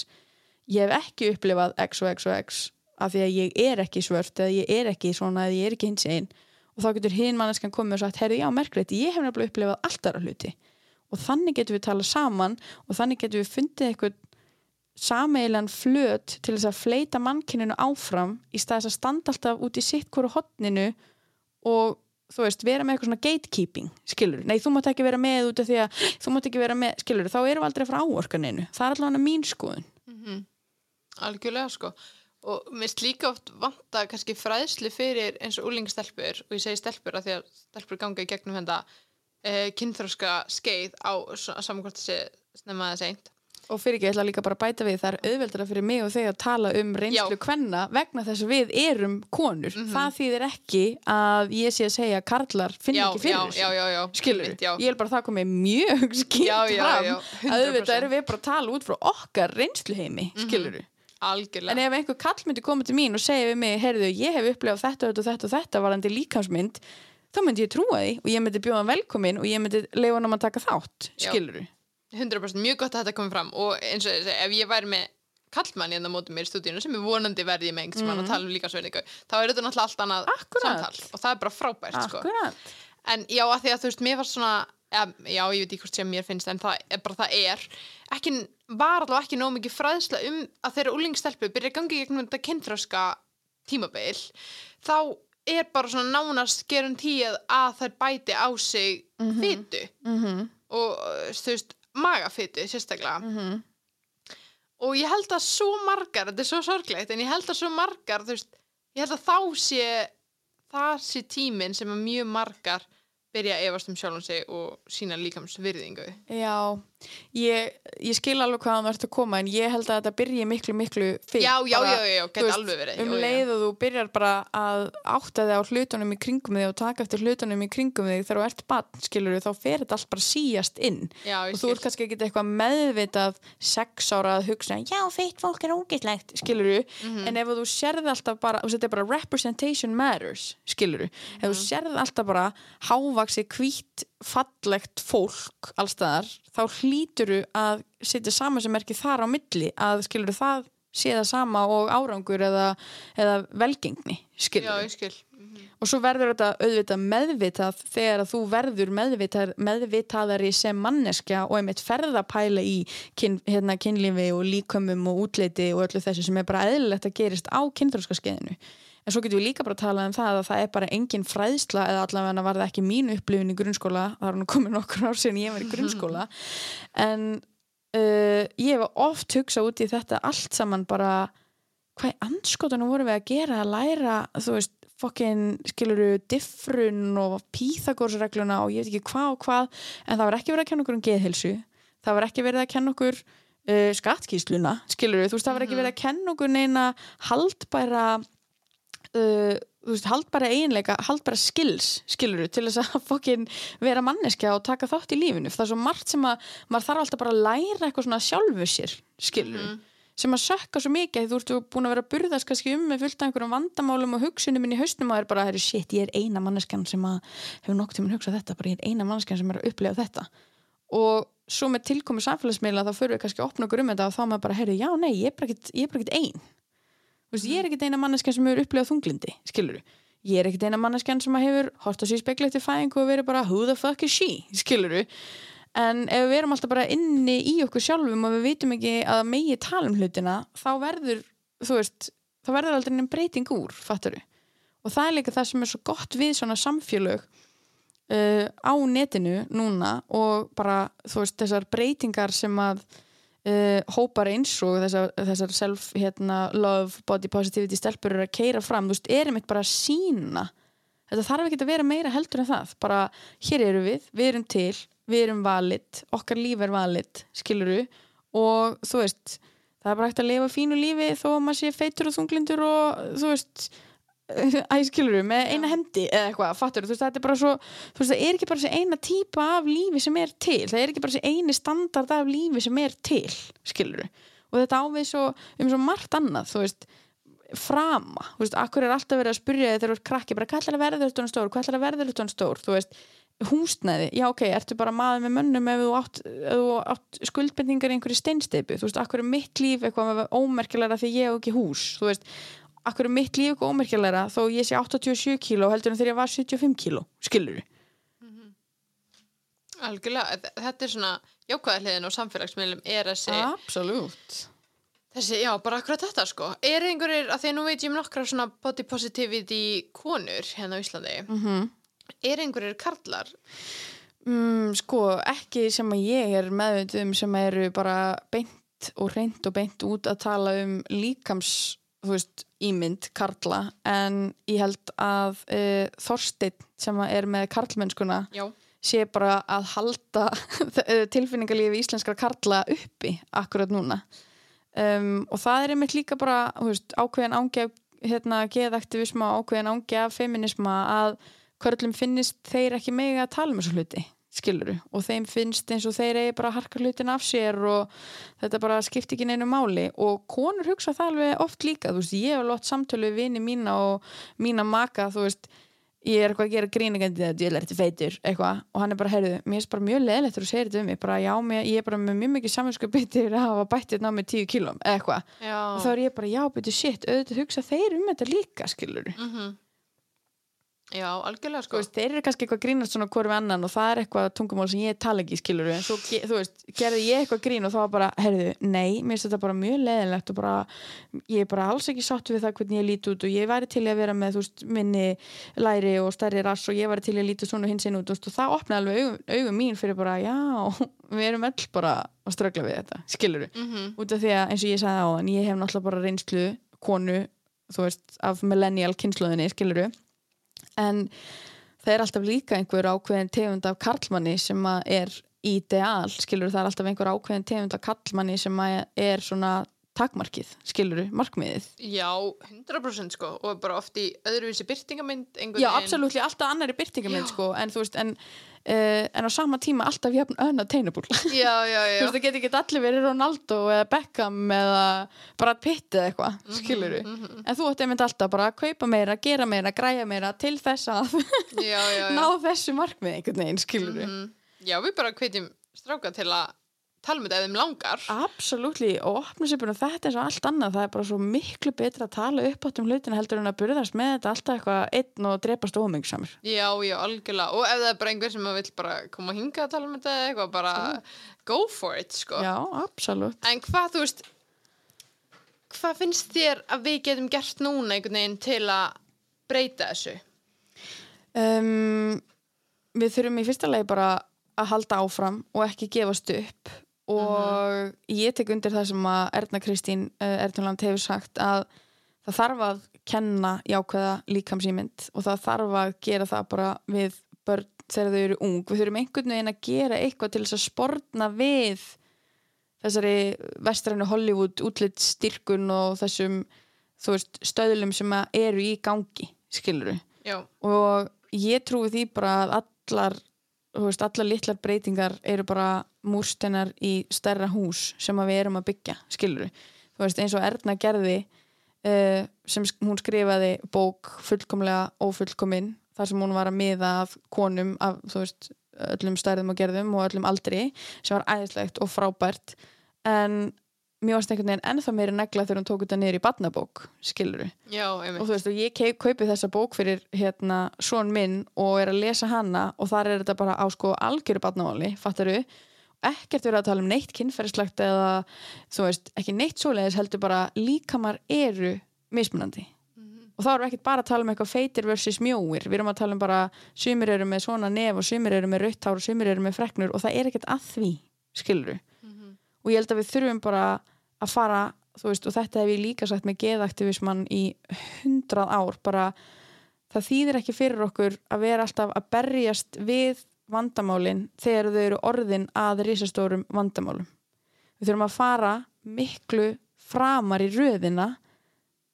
Ég hef ekki upplifað x og x og x af því að ég er ekki svört eða ég er ekki svona eða ég er ekki hins einn og þá getur hinn manneskan komið og sagt, herru, já, merkreit, ég hef nefnilega upplifað alltaf hluti. Og þannig getum við talað saman og þannig getum við fundið eitthvað sameilan flöt til þess að fleita mannkyninu áfram í stað þess að standa alltaf út í sitt hverju hotninu og þú veist, vera með eitthvað svona gatekeeping skilur, nei þú mátt ekki vera með út af því að þú mátt ekki vera með, skilur, þá erum við aldrei frá áorkaninu, það er allavega mín skoðun. Algjörlega sko og mér finnst líka oft vanta kannski fræðslu fyrir eins og úlingstelpur og ég segi stelpur að því að stelpur ganga í gegnum þetta uh, kynþróska skeið á saman hvort þessi snemma eða seint. Og fyrir ekki, ég ætla líka bara að bæta við það er auðveldara fyrir mig og þig að tala um reynslu Já. kvenna vegna þess að við erum konur, það þýðir ekki að ég sé að segja að karlar finn já, ekki fyrir þessu. skilur já. ég vil bara það komið mjög skýrt Já, já, fram já, að auðvitað 100%. erum við bara að tala út frá okkar reynsluheimi, skilur algjörlega En ef einhver kall myndi koma til mín og segja við mig, heyrðu, ég hef upplifað þetta, og þetta og þetta varandi líkamsmynd, þá myndi ég trúa því og ég myndi bjóða hann velkomin og ég myndi leifa hann um að taka þátt, skilur 100% mjög gott að þetta komi fram og eins og ég segi, ef ég væri með kallmann hérna á móti mér í stúdíunu sem er vonandi verði með einhvern mm. að tala um líkansverðingu þá er þetta náttúrulega allt annað Akkúrat. samtal og það er bara frábært sko. Akkurat. en já, að því að þú veist, mér var svona ja, já, ég veit ekki hvort sem mér finnst en það er bara það er ekki, var allavega ekki nóg mikið fræðsla um að þeirra úlingstelpu byrja að gangi gegnum þetta kynþröska tímabil þá er bara svona nánast gerum tíð að þær bæti á sig mm -hmm. fytu Mm og uh, þú veist, magafytu sérstaklega. -hmm. og ég held að svo margar, þetta er svo sorglegt en ég held að svo margar, þú veist ég held að þá sé það sé tíminn sem að mjög margar byrja að efast um sjálfum sig og sína líkams virðingu Já, ég, ég skil alveg hvaðan þú ert að koma en ég held að þetta byrji miklu, miklu fyrr. já, já, já, já, þú veist, alveg verið Um leið og þú byrjar bara að átta þig á hlutunum í kringum þig og taka eftir hlutunum í kringum þig þegar þú ert bann, skilur þá fer þetta allt bara síjast inn já, og þú ert kannski ekki eitthvað meðvitað sex ára að hugsa, já, feitt fólk er ógætlegt, skilur Mhm. en ef þú sérð alltaf bara, og þetta er bara representation matters, skilur ef Mhm. þú sérð alltaf bara hávaksi hvít fallegt fólk allstaðar, þá hlýturu að setja saman sem merki þar á milli að skilur það sé það sama og árangur eða, eða velgengni, já, skilur ég skil. Og svo verður þetta auðvitað meðvitað þegar þú verður meðvitað, meðvitaðari sem manneskja og einmitt ferða pæla í kyn, hérna, kynlífi og líkömmum og útleiti og öllu þessu sem er bara eðlilegt að gerist á kynþróskaskeiðinu en svo getum við líka bara að tala um það að það er bara engin fræðsla eða allavega var það ekki mín upplifin í grunnskóla það er nú komið nokkur ár síðan ég var í grunnskóla. En uh, ég hef oft hugsað út í þetta allt saman bara hvað í anskotunum vorum við að gera að læra þú veist fokkin skiluru diffrun og píþagórsregluna og ég veit ekki hvað og hvað en það var ekki verið að kenna okkur um geðhilsu það var ekki verið að kenna okkur uh, skattkísluna skiluru, þú veist það var ekki verið að kenna okkur neina haldbæra uh, veist, haldbæra eiginleika haldbæra skills, skiluru til þess að fokkin vera manneskja og taka þátt í lífinu, það er svo margt sem að maður þarf alltaf bara að læra eitthvað svona sjálfu sér skiluru, sem að sökka svo mikið, þú ert búin að vera að burðast kannski um með fullt af einhverjum vandamálum og hugsunum inn í hausnum og er bara, herri, shit, ég er eina manneskjan sem að hefur nokkuð tíminn hugsað þetta, bara ég er eina manneskjan sem er að upplega þetta. Og svo með tilkomi samfélagsmiðla þá fyrir við kannski að opna okkur um þetta og þá maður bara, herri, já, nei, ég er bara ekkit, ég veist, ég er ekkit eina manneskjan sem hefur upplegað þunglindi, skilur ég er ekkit eina manneskjan sem hefur hort á sér speklið til fæðingu og verið bara who the fuck is she, skilur en ef við erum alltaf bara inni í okkur sjálfum og við vitum ekki að megi tala um hlutina, þá verður þú veist, þá verður aldrei einn breyting úr fattaru, og það er líka það sem er svo gott við svona samfélög uh, á netinu núna og bara, þú veist, þessar breytingar sem að uh, hópar eins og þessar, þessar self, hérna, love, body positivity stelpur eru að keira fram, þú veist, erum eitt bara að sína þetta þarf ekki að vera meira heldur en það, bara hér eru við, við erum til, við erum valid okkar líf er valid, skiluru og þú veist það er bara hægt að lifa fínu lífi þó að maður sé feitur og þunglindur og þú veist æskiluru með eina hendi eða eitthvað, fattur þú veist, þetta er bara svo þú veist, það er ekki bara þessi eina típa af lífi sem er til, það er ekki bara þessi eini standard af lífi sem er til, skiluru og þetta ávið svo um svo margt annað, þú veist frama, þú veist, akkur er alltaf verið að spyrja þegar þú ert krakki, bara hvað ætlar að verða þetta stór, hvað ætlar að verða þetta stór, þú veist húsnæði, já ok, ertu bara maður með mönnum ef þú átt, átt skuldbendingar í einhverju steinsteipu, þú veist, akkur er mitt líf eitthvað ómerkilega því ég hef ekki hús þú veist, akkur er mitt líf eitthvað ómerkilega þó ég sé 87 kíló heldur en þegar ég var 75 kíló, skilur algjörlega, þ- þetta er svona jákvæða hliðin og samfélagsmiðlum er þessi Absolutt Þessi, já, bara akkurat þetta sko. Er einhverjir, að því nú veit ég um nokkra svona body positivity konur hérna á Íslandi, mm -hmm. er einhverjir karlar? mm, Sko, ekki sem að ég er meðvitið um sem eru bara beint og reynd og beint út að tala um líkams, þú veist, ímynd karla, en ég held að e, Þorsteinn sem að er með karlmennskuna Já. sé bara að halda tilfinningarlífi íslenskra karla uppi akkurat núna um, og það er einmitt líka bara veist, ákveðin ángi hérna, geðaktivisma, ákveðin ángi af feminisma að hverjum finnist þeir ekki megi að tala um þessu hluti skiluru og þeim finnst eins og þeir eigi bara harka hlutin af sér og þetta bara skipti ekki neinu máli. Og konur hugsa það alveg oft líka, þú veist, ég hef lótt samtölu við vini mína og mína maka, þú veist ég er eitthvað að gera gríningandi þetta, ég er þetta feitur, eitthvað og hann er bara, heyrðu, mér er bara mjög leðilegt þegar þú segir þetta um mig, bara já, mér, ég er bara með mjög mikið saminskjöp bitur að hafa bættið ná með tíu kílum, eitthvað. Og þá er ég bara, já, betur shit, auðvitað hugsa þeir um þetta líka, skilur Mhm. Já, algjörlega Sko, sko. veist, þeir eru kannski eitthvað grínast svona við annan og það er eitthvað tungumál sem ég tala ekki skilur en svo, þú veist, gerði ég eitthvað grín og þá var bara, herðu, nei, mér finnst þetta bara mjög leðilegt og bara, ég er bara alls ekki sátt við það hvernig ég líti út og ég væri til að vera með, þú veist, minni læri og stærri rass og ég væri til að líti svona hins inn út, þú og það opnaði alveg augum, augum mín fyrir bara, já, við erum öll bara að strögla við þetta, skilur Mm út af því en það er alltaf líka einhver ákveðin tegund af karlmanni sem er ideal, skiluru, það er alltaf einhver ákveðin tegund af karlmanni sem er svona takmarkið, skiluru, markmiðið. Já, 100% sko og bara oft í öðruvísi byrtingamynd einhvern Já, absolutt, alltaf annari byrtingamind Já. sko, en þú veist, en, uh, en á sama tíma alltaf jafn önn að teinabúl Já, já, þú já. veist, það getur ekki allir verið Ronaldo eða Beckham eða bara Pitt eða eitthvað, skilur mhm. en þú ætti einmitt alltaf bara að kaupa meira, gera meira græja meira til þess að já, já, já. ná þessu markmið einhvern veginn, skilur Mhm. Já, við bara hvetjum stráka til að tala um þetta ef þeim langar. Absolutely, og opna sér bara um þetta eins og allt annað, það er bara svo miklu betra að tala upp átt um hlutina heldur en að burðast með þetta alltaf eitthvað einn og drepast ómengsamur Já, já, algjörlega. Og ef það er bara einhver sem vill bara koma að hinga að tala um þetta eitthvað, bara go for it, sko. Já, absolutt En hvað, þú veist, hvað finnst þér að við getum gert núna einhvern veginn til að breyta þessu? um, Við þurfum í fyrsta lagi bara að halda áfram og ekki gefast upp og ég tek undir það sem að Erna Kristín uh, Ernuland hefur sagt að það þarf að kenna jákvæða líkamsýmynd og það þarf að gera það bara við börn þegar þau eru ung. Við þurfum einhvern veginn að gera eitthvað til þess að sportna við þessari vestrænu Hollywood útlitt styrkun og þessum veist, stöðlum sem eru í gangi skiluru Já, og ég trúi því bara að allar veist, allar litlar breytingar eru bara múrstennar í stærra hús sem við erum að byggja, skilur veist, eins og Erna gerði uh, sem hún skrifaði bók fullkomlega ófullkomin þar sem hún var að miða af konum af, veist, öllum stærðum og gerðum og öllum aldri, sem var æðislegt og frábært. En mér varst einhvern veginn ennþá meiri negla þegar hún tók þetta niður í badnabók, skilur já, og þú veist, og ég kaupi þessa bók fyrir hérna, svon minn og er að lesa hana og þar er þetta bara á sko algjöru barnamáli, fattaru ekkert verið að tala um neitt kynferðislegt eða þú veist, ekki neitt svoleiðis heldur bara líkamar eru mismunandi. Og þá erum við ekkert bara að tala um eitthvað feitir versus mjóir, við erum að tala um bara sumir eru með svona nef og sumir eru með rautt hár og sumir eru með freknur og það er ekkert að því skiluru og ég held að við þurfum bara að fara veist, og þetta hef ég líka sagt með geðaktivismann í hundrað ár bara það þýðir ekki fyrir okkur að vera alltaf að berjast við vandamálin þegar þau eru orðin að risastórum vandamálum. Við þurfum að fara miklu framar í röðina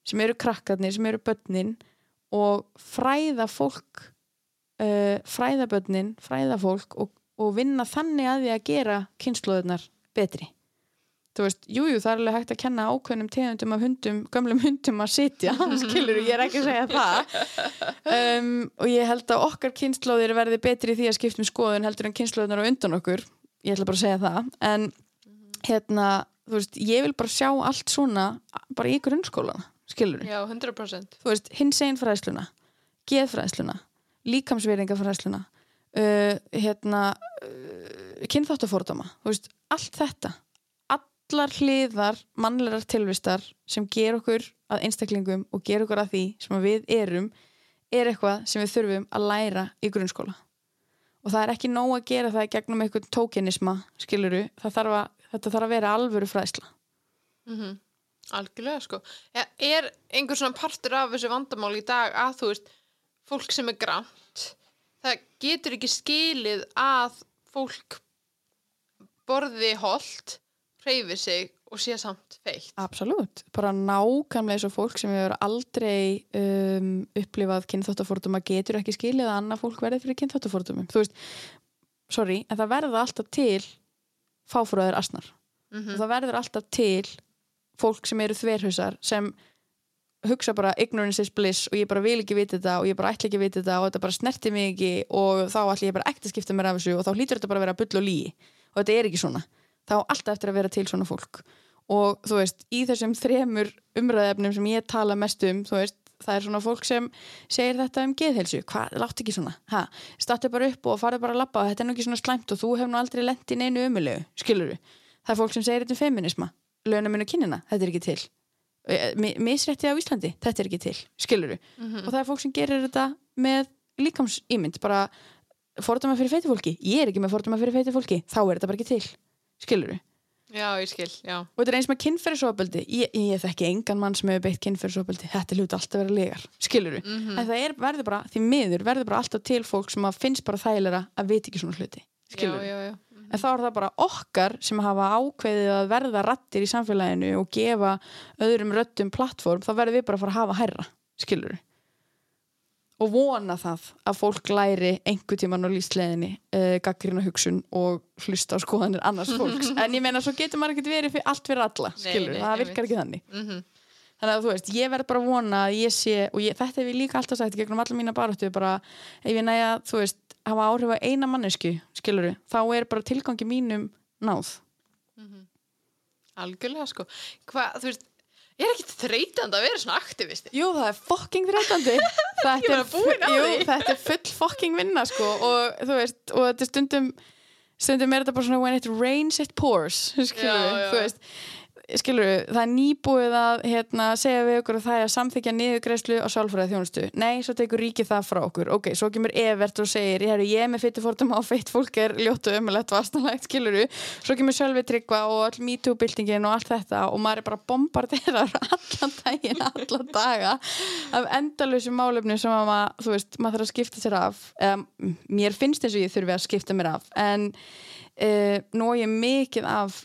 sem eru krakkarnir, sem eru börnin og fræða fólk uh, fræða börnin fræða fólk og, og vinna þannig að því að gera kynnslóðunar betri þú veist, jújú, jú, það er alveg hægt að kenna ákveðnum tegundum af hundum, gömlum hundum að sitja, skilur, ég er ekki að segja það. Um, og ég held að okkar kynnslóðir verði betri því að skipta um skoðun heldur en kynnslóðunar á undan okkur. Ég ætla bara að segja það. En hérna, þú veist, ég vil bara sjá allt svona bara í grunnskólana, skilur Já, 100%. þú veist, hins einn fræðsluna geðfræðsluna, líkamsveringarfræðsluna uh, hérna uh, kynþáttafórdama þú veist, allt þetta allar hliðar mannlegar tilvistar sem ger okkur að einstaklingum og ger okkur að því sem við erum er eitthvað sem við þurfum að læra í grunnskóla. Og það er ekki nóg að gera það gegnum einhvern tókenisma skiluru, þarf að, þetta þarf að vera alvöru fræðsla. Mm Algjörlega, sko. Ja, er einhver svona partur af þessu vandamál í dag að þú veist, fólk sem er grænt, það getur ekki skilið að fólk borði holt, hreyfi sig og sé samt feitt. Absolutt, bara nákvæmlega eins og fólk sem hefur aldrei um, upplifað kynþáttaforduma getur ekki skilið að annað fólk verði fyrir kynþáttafordumum þú veist, sorry, en það verða alltaf til fáfröður asnar. Mhm. og það verður alltaf til fólk sem eru þverhusar sem hugsa bara ignorance is bliss og ég bara vil ekki vita þetta og ég bara ætla ekki vita þetta og þetta bara snerti mig ekki og þá ætla ég bara ekkert að skipta mér af þessu og þá hlýtur þetta bara að vera bull og líi og þetta er ekki svona þá alltaf eftir að vera til svona fólk. Og þú veist, í þessum þremur umræðefnum sem ég tala mest um þú veist, það er svona fólk sem segir þetta um geðhelsu, hvað, látt ekki svona? Ha, startu bara upp og farðu bara að labba þetta er nú ekki svona slæmt og þú hefur nú aldrei lent í neinu umulegu, skilur það er fólk sem segir þetta um feminisma, launaminn og kynina þetta er ekki til. Eh, mi- misrétti á Íslandi, þetta er ekki til skilur og það er fólk sem gerir þetta með líkamsýmynd bara fordama fyrir feiti fólki, ég er ekki með fordama fyrir feiti fólki, þá er þetta bara ekki til skilur Já, ég skil, já. og þetta er eins með kynferðisofbeldi. Ég, ég þekki engan mann sem hefur beitt kynferðisofbeldi. Þetta hluti alltaf að vera legar, skilur Mhm. en það er, verður bara, því miður verður bara alltaf til fólk sem finnst bara þægilega að veit ekki svona hluti, Já, skilur já, já. en þá er það bara okkar sem hafa ákveðið að verða rattir í samfélaginu og gefa öðrum röttum plattform, þá verður við bara að fara að hafa hærra. Skilur og vona það að fólk læri einhver tíman á lífsleðinni uh, gaggrina hugsun og hlusta á skoðanir annars fólks, en ég meina svo getur maður ekkert verið fyrir, allt fyrir alla, Nei, skilur nei, það einmitt. virkar ekki þannig. Mm þannig að þú veist, ég verð bara að vona að ég sé og ég, þetta hef ég líka alltaf sagt gegnum alla mína baráttu bara, ef ég næja, þú veist hafa áhrif á eina mannesku, skilur þá er bara tilgangi mínum náð. Algjörlega, sko. Hvað, þú veist, er ekkit þreytandi að vera svona aktivisti. Jú, það er fucking þreytandi Ég var er, búin á jú, því. þetta er full fucking vinna sko og þú veist, og þetta er stundum stundum er þetta bara svona when it rains it pours, Já, já. þú veist, skilur við, það er nýbúið að hérna, segja við okkur að það er að samþykja niðurgreislu á sálfræði þjónustu nei, svo tekur ríkið það frá okkur. Ok, svo kemur Evert og segir, ég, ég er með fytti fórtum á feitt fólk er ljótt og ömulegt vastanlegt, skilur við, svo kemur Sölvi Tryggva og all MeToo-byltingin og allt þetta og maður er bara bombarderar allan daginn, allan daga af endalösu málefni sem að maður, þú veist, maður þarf að skipta sér af. Um, mér finnst eins og ég þurfi að skipta mér af en uh, nú er ég mikið af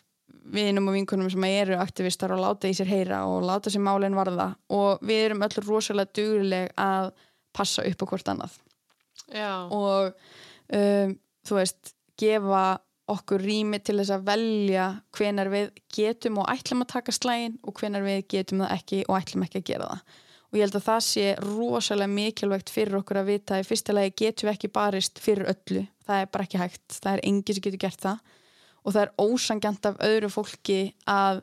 vinum og vinkunum sem eru aktivistar og láta í sér heyra og láta sér málinn varða. Og við erum öll rosalega dugleg að passa upp á hvort annað. Já. og um, þú veist, gefa okkur rými til þess að velja hvenar við getum og ætlum að taka slægin og hvenar við getum það ekki og ætlum ekki að gera það. Og ég held að það sé rosalega mikilvægt fyrir okkur að vita í fyrsta lagi getum við ekki barist fyrir öllu. Það er bara ekki hægt, það er engin sem getur gert það og það er ósangjant af öðru fólki að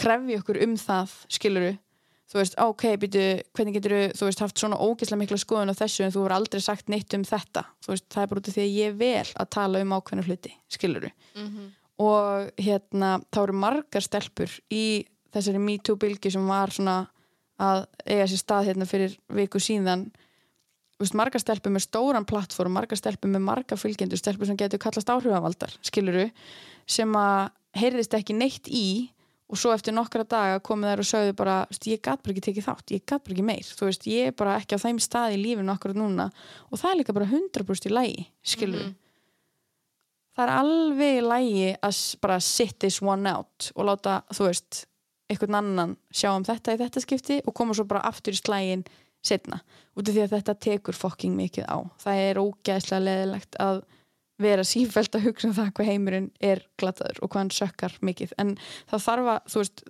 krefja okkur um það, skiluru þú veist, ok, býtu, hvernig getur þú veist, haft svona ógeðslega mikla skoðun á þessu en þú verður aldrei sagt neitt um þetta? Þú veist, það er bara út af því að ég er vel að tala um ákveðna hluti, skiluru Mm og hérna, þá eru margar stelpur í þessari MeToo bylgi sem var svona að eiga sér stað hérna fyrir viku síðan veist, margar stelpur með stóran plattform, margar stelpur með marga fylgjendur, stelpur sem getur kallast áhrifavaldar, skiluru, sem að heyrðist ekki neitt í og svo eftir nokkra daga komið þær og sögðu bara, ég gat bara ekki tekið þátt, ég gat bara ekki meir, þú veist, ég er bara ekki á þeim stað í lífinu okkur núna og það er líka bara 100% í lægi, skiluru. Það er alveg í lægi að bara sit this one out og láta, þú veist, einhvern annan sjá um þetta í þetta skipti og koma svo bara aftur í slægin setna, út af því að þetta tekur fokking mikið á. Það er ógæðslega leðilegt að vera sífælt að hugsa um það hvað heimurinn er glataður og hvað hann sökkar mikið en það þarf að, þú veist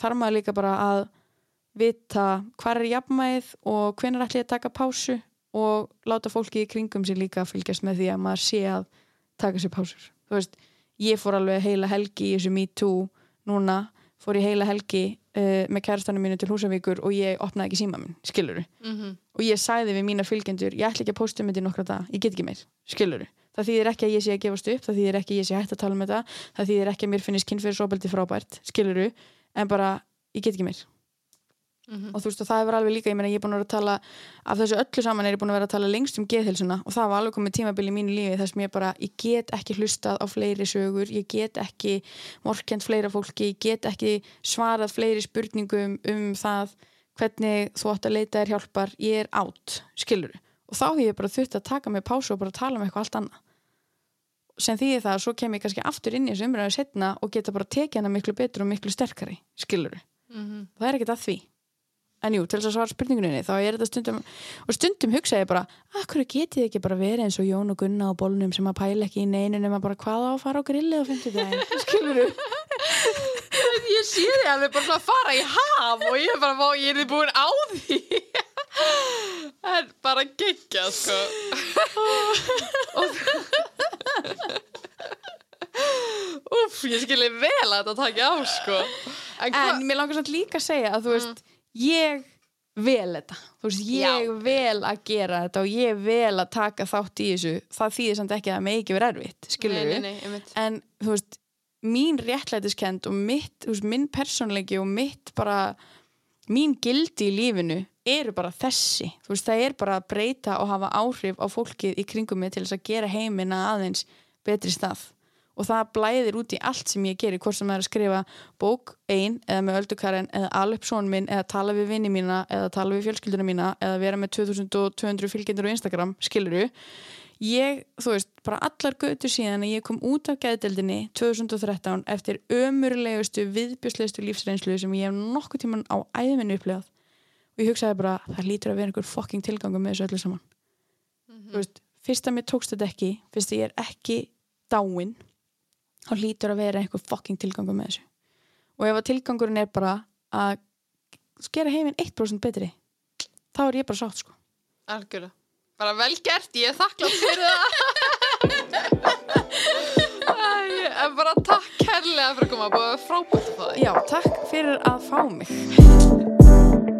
þarf maður líka bara að vita hvað er jafnmæð og hvenær ætli að taka pásu og láta fólki í kringum sér líka að fylgjast með því að maður sé að taka sér pásur. Þú veist, ég fór alveg heila helgi í þessu Me Too núna, fór ég heila helgi uh, með kærastanum mínu til Húsavíkur og ég opnaði ekki síma minn, skiluru -hmm. og ég sagði við mína fylgjendur ég ætla ekki að posta um þetta í nokkra dag, ég get ekki meir skiluru, það þýðir ekki að ég sé að gefast upp það þýðir ekki að ég sé hægt að tala um þetta það þýðir ekki að mér finnist kynfyrirsóbeldi frábært skiluru, en bara ég get ekki meir Mhm. og þú veist og það hefur alveg líka, ég meina ég er búin að vera að tala af þessu öllu saman er ég búin að vera að tala lengst um geðhilsuna og það var alveg komið tímabil í mínu lífi þar sem ég bara, ég get ekki hlustað á fleiri sögur, ég get ekki morkend fleira fólki, ég get ekki svarað fleiri spurningum um það hvernig þú átt að leita þér hjálpar, ég er átt skilur, og þá hef ég bara þurft að taka mig pásu og bara tala um eitthvað allt annað sem þýðir það að svo kem ég kannski aftur inn í þessu umræðu setna og geta bara tekið hana miklu betur og miklu sterkari, skilur Mm -hmm. það er ekkert að því en jú, til þess að svara spurningunni þá er þetta stundum, og stundum hugsa ég bara akkur getið ekki bara verið eins og Jón og Gunna á bólnum sem að pæla ekki í neinu nema bara hvað á að fara á grillið og finnst þetta skilur þú? Ég sé þig alveg bara svona að fara í haf og ég er bara, ég er þið búin á því. En bara geggja, sko. Úf, ég skilji vel að þetta taki á, sko. En en mér langar samt líka að segja að þú veist, ég vel þetta. Þú veist, ég Já. vel að gera þetta og ég vel að taka þátt í þessu. Það þýðir samt ekki að það með ekki vera erfitt skilur einmitt. en þú veist, mín réttlætiskend og mitt, þú veist, minn persónleiki og mitt bara mín gildi í lífinu eru bara þessi. Þú veist, það er bara að breyta og hafa áhrif á fólkið í kringum mig til þess að gera heimina aðeins betri stað og það blæðir út í allt sem ég gerir hvort sem það er að skrifa bók ein eða með öldukaren eða alveg són minn eða tala við vinni mína eða tala við fjölskylduna mína eða vera með 2200 fylgjendur á Instagram, skiluru ég, þú veist, bara allar götur síðan að ég kom út af gæðdeldinni 2013 eftir ömurlegustu viðbjörslegustu lífsreynslu sem ég hef nokkuð tíman á æðminni upplifað. Og ég hugsaði bara, það lítur að vera einhver fucking tilgangum með þessu öllu saman. Þú veist, fyrst að mér tókst þetta ekki fyrst að ég er ekki dáin þá lítur að vera einhver fucking tilgangum með þessu og ef að tilgangurinn er bara að gera heiminn 1% betri þá er ég bara sátt sko Algjörlega. Bara vel gert, ég er þakklátt fyrir það. En bara takk kærlega fyrir að koma, bara frábært. Já, takk fyrir að fá mig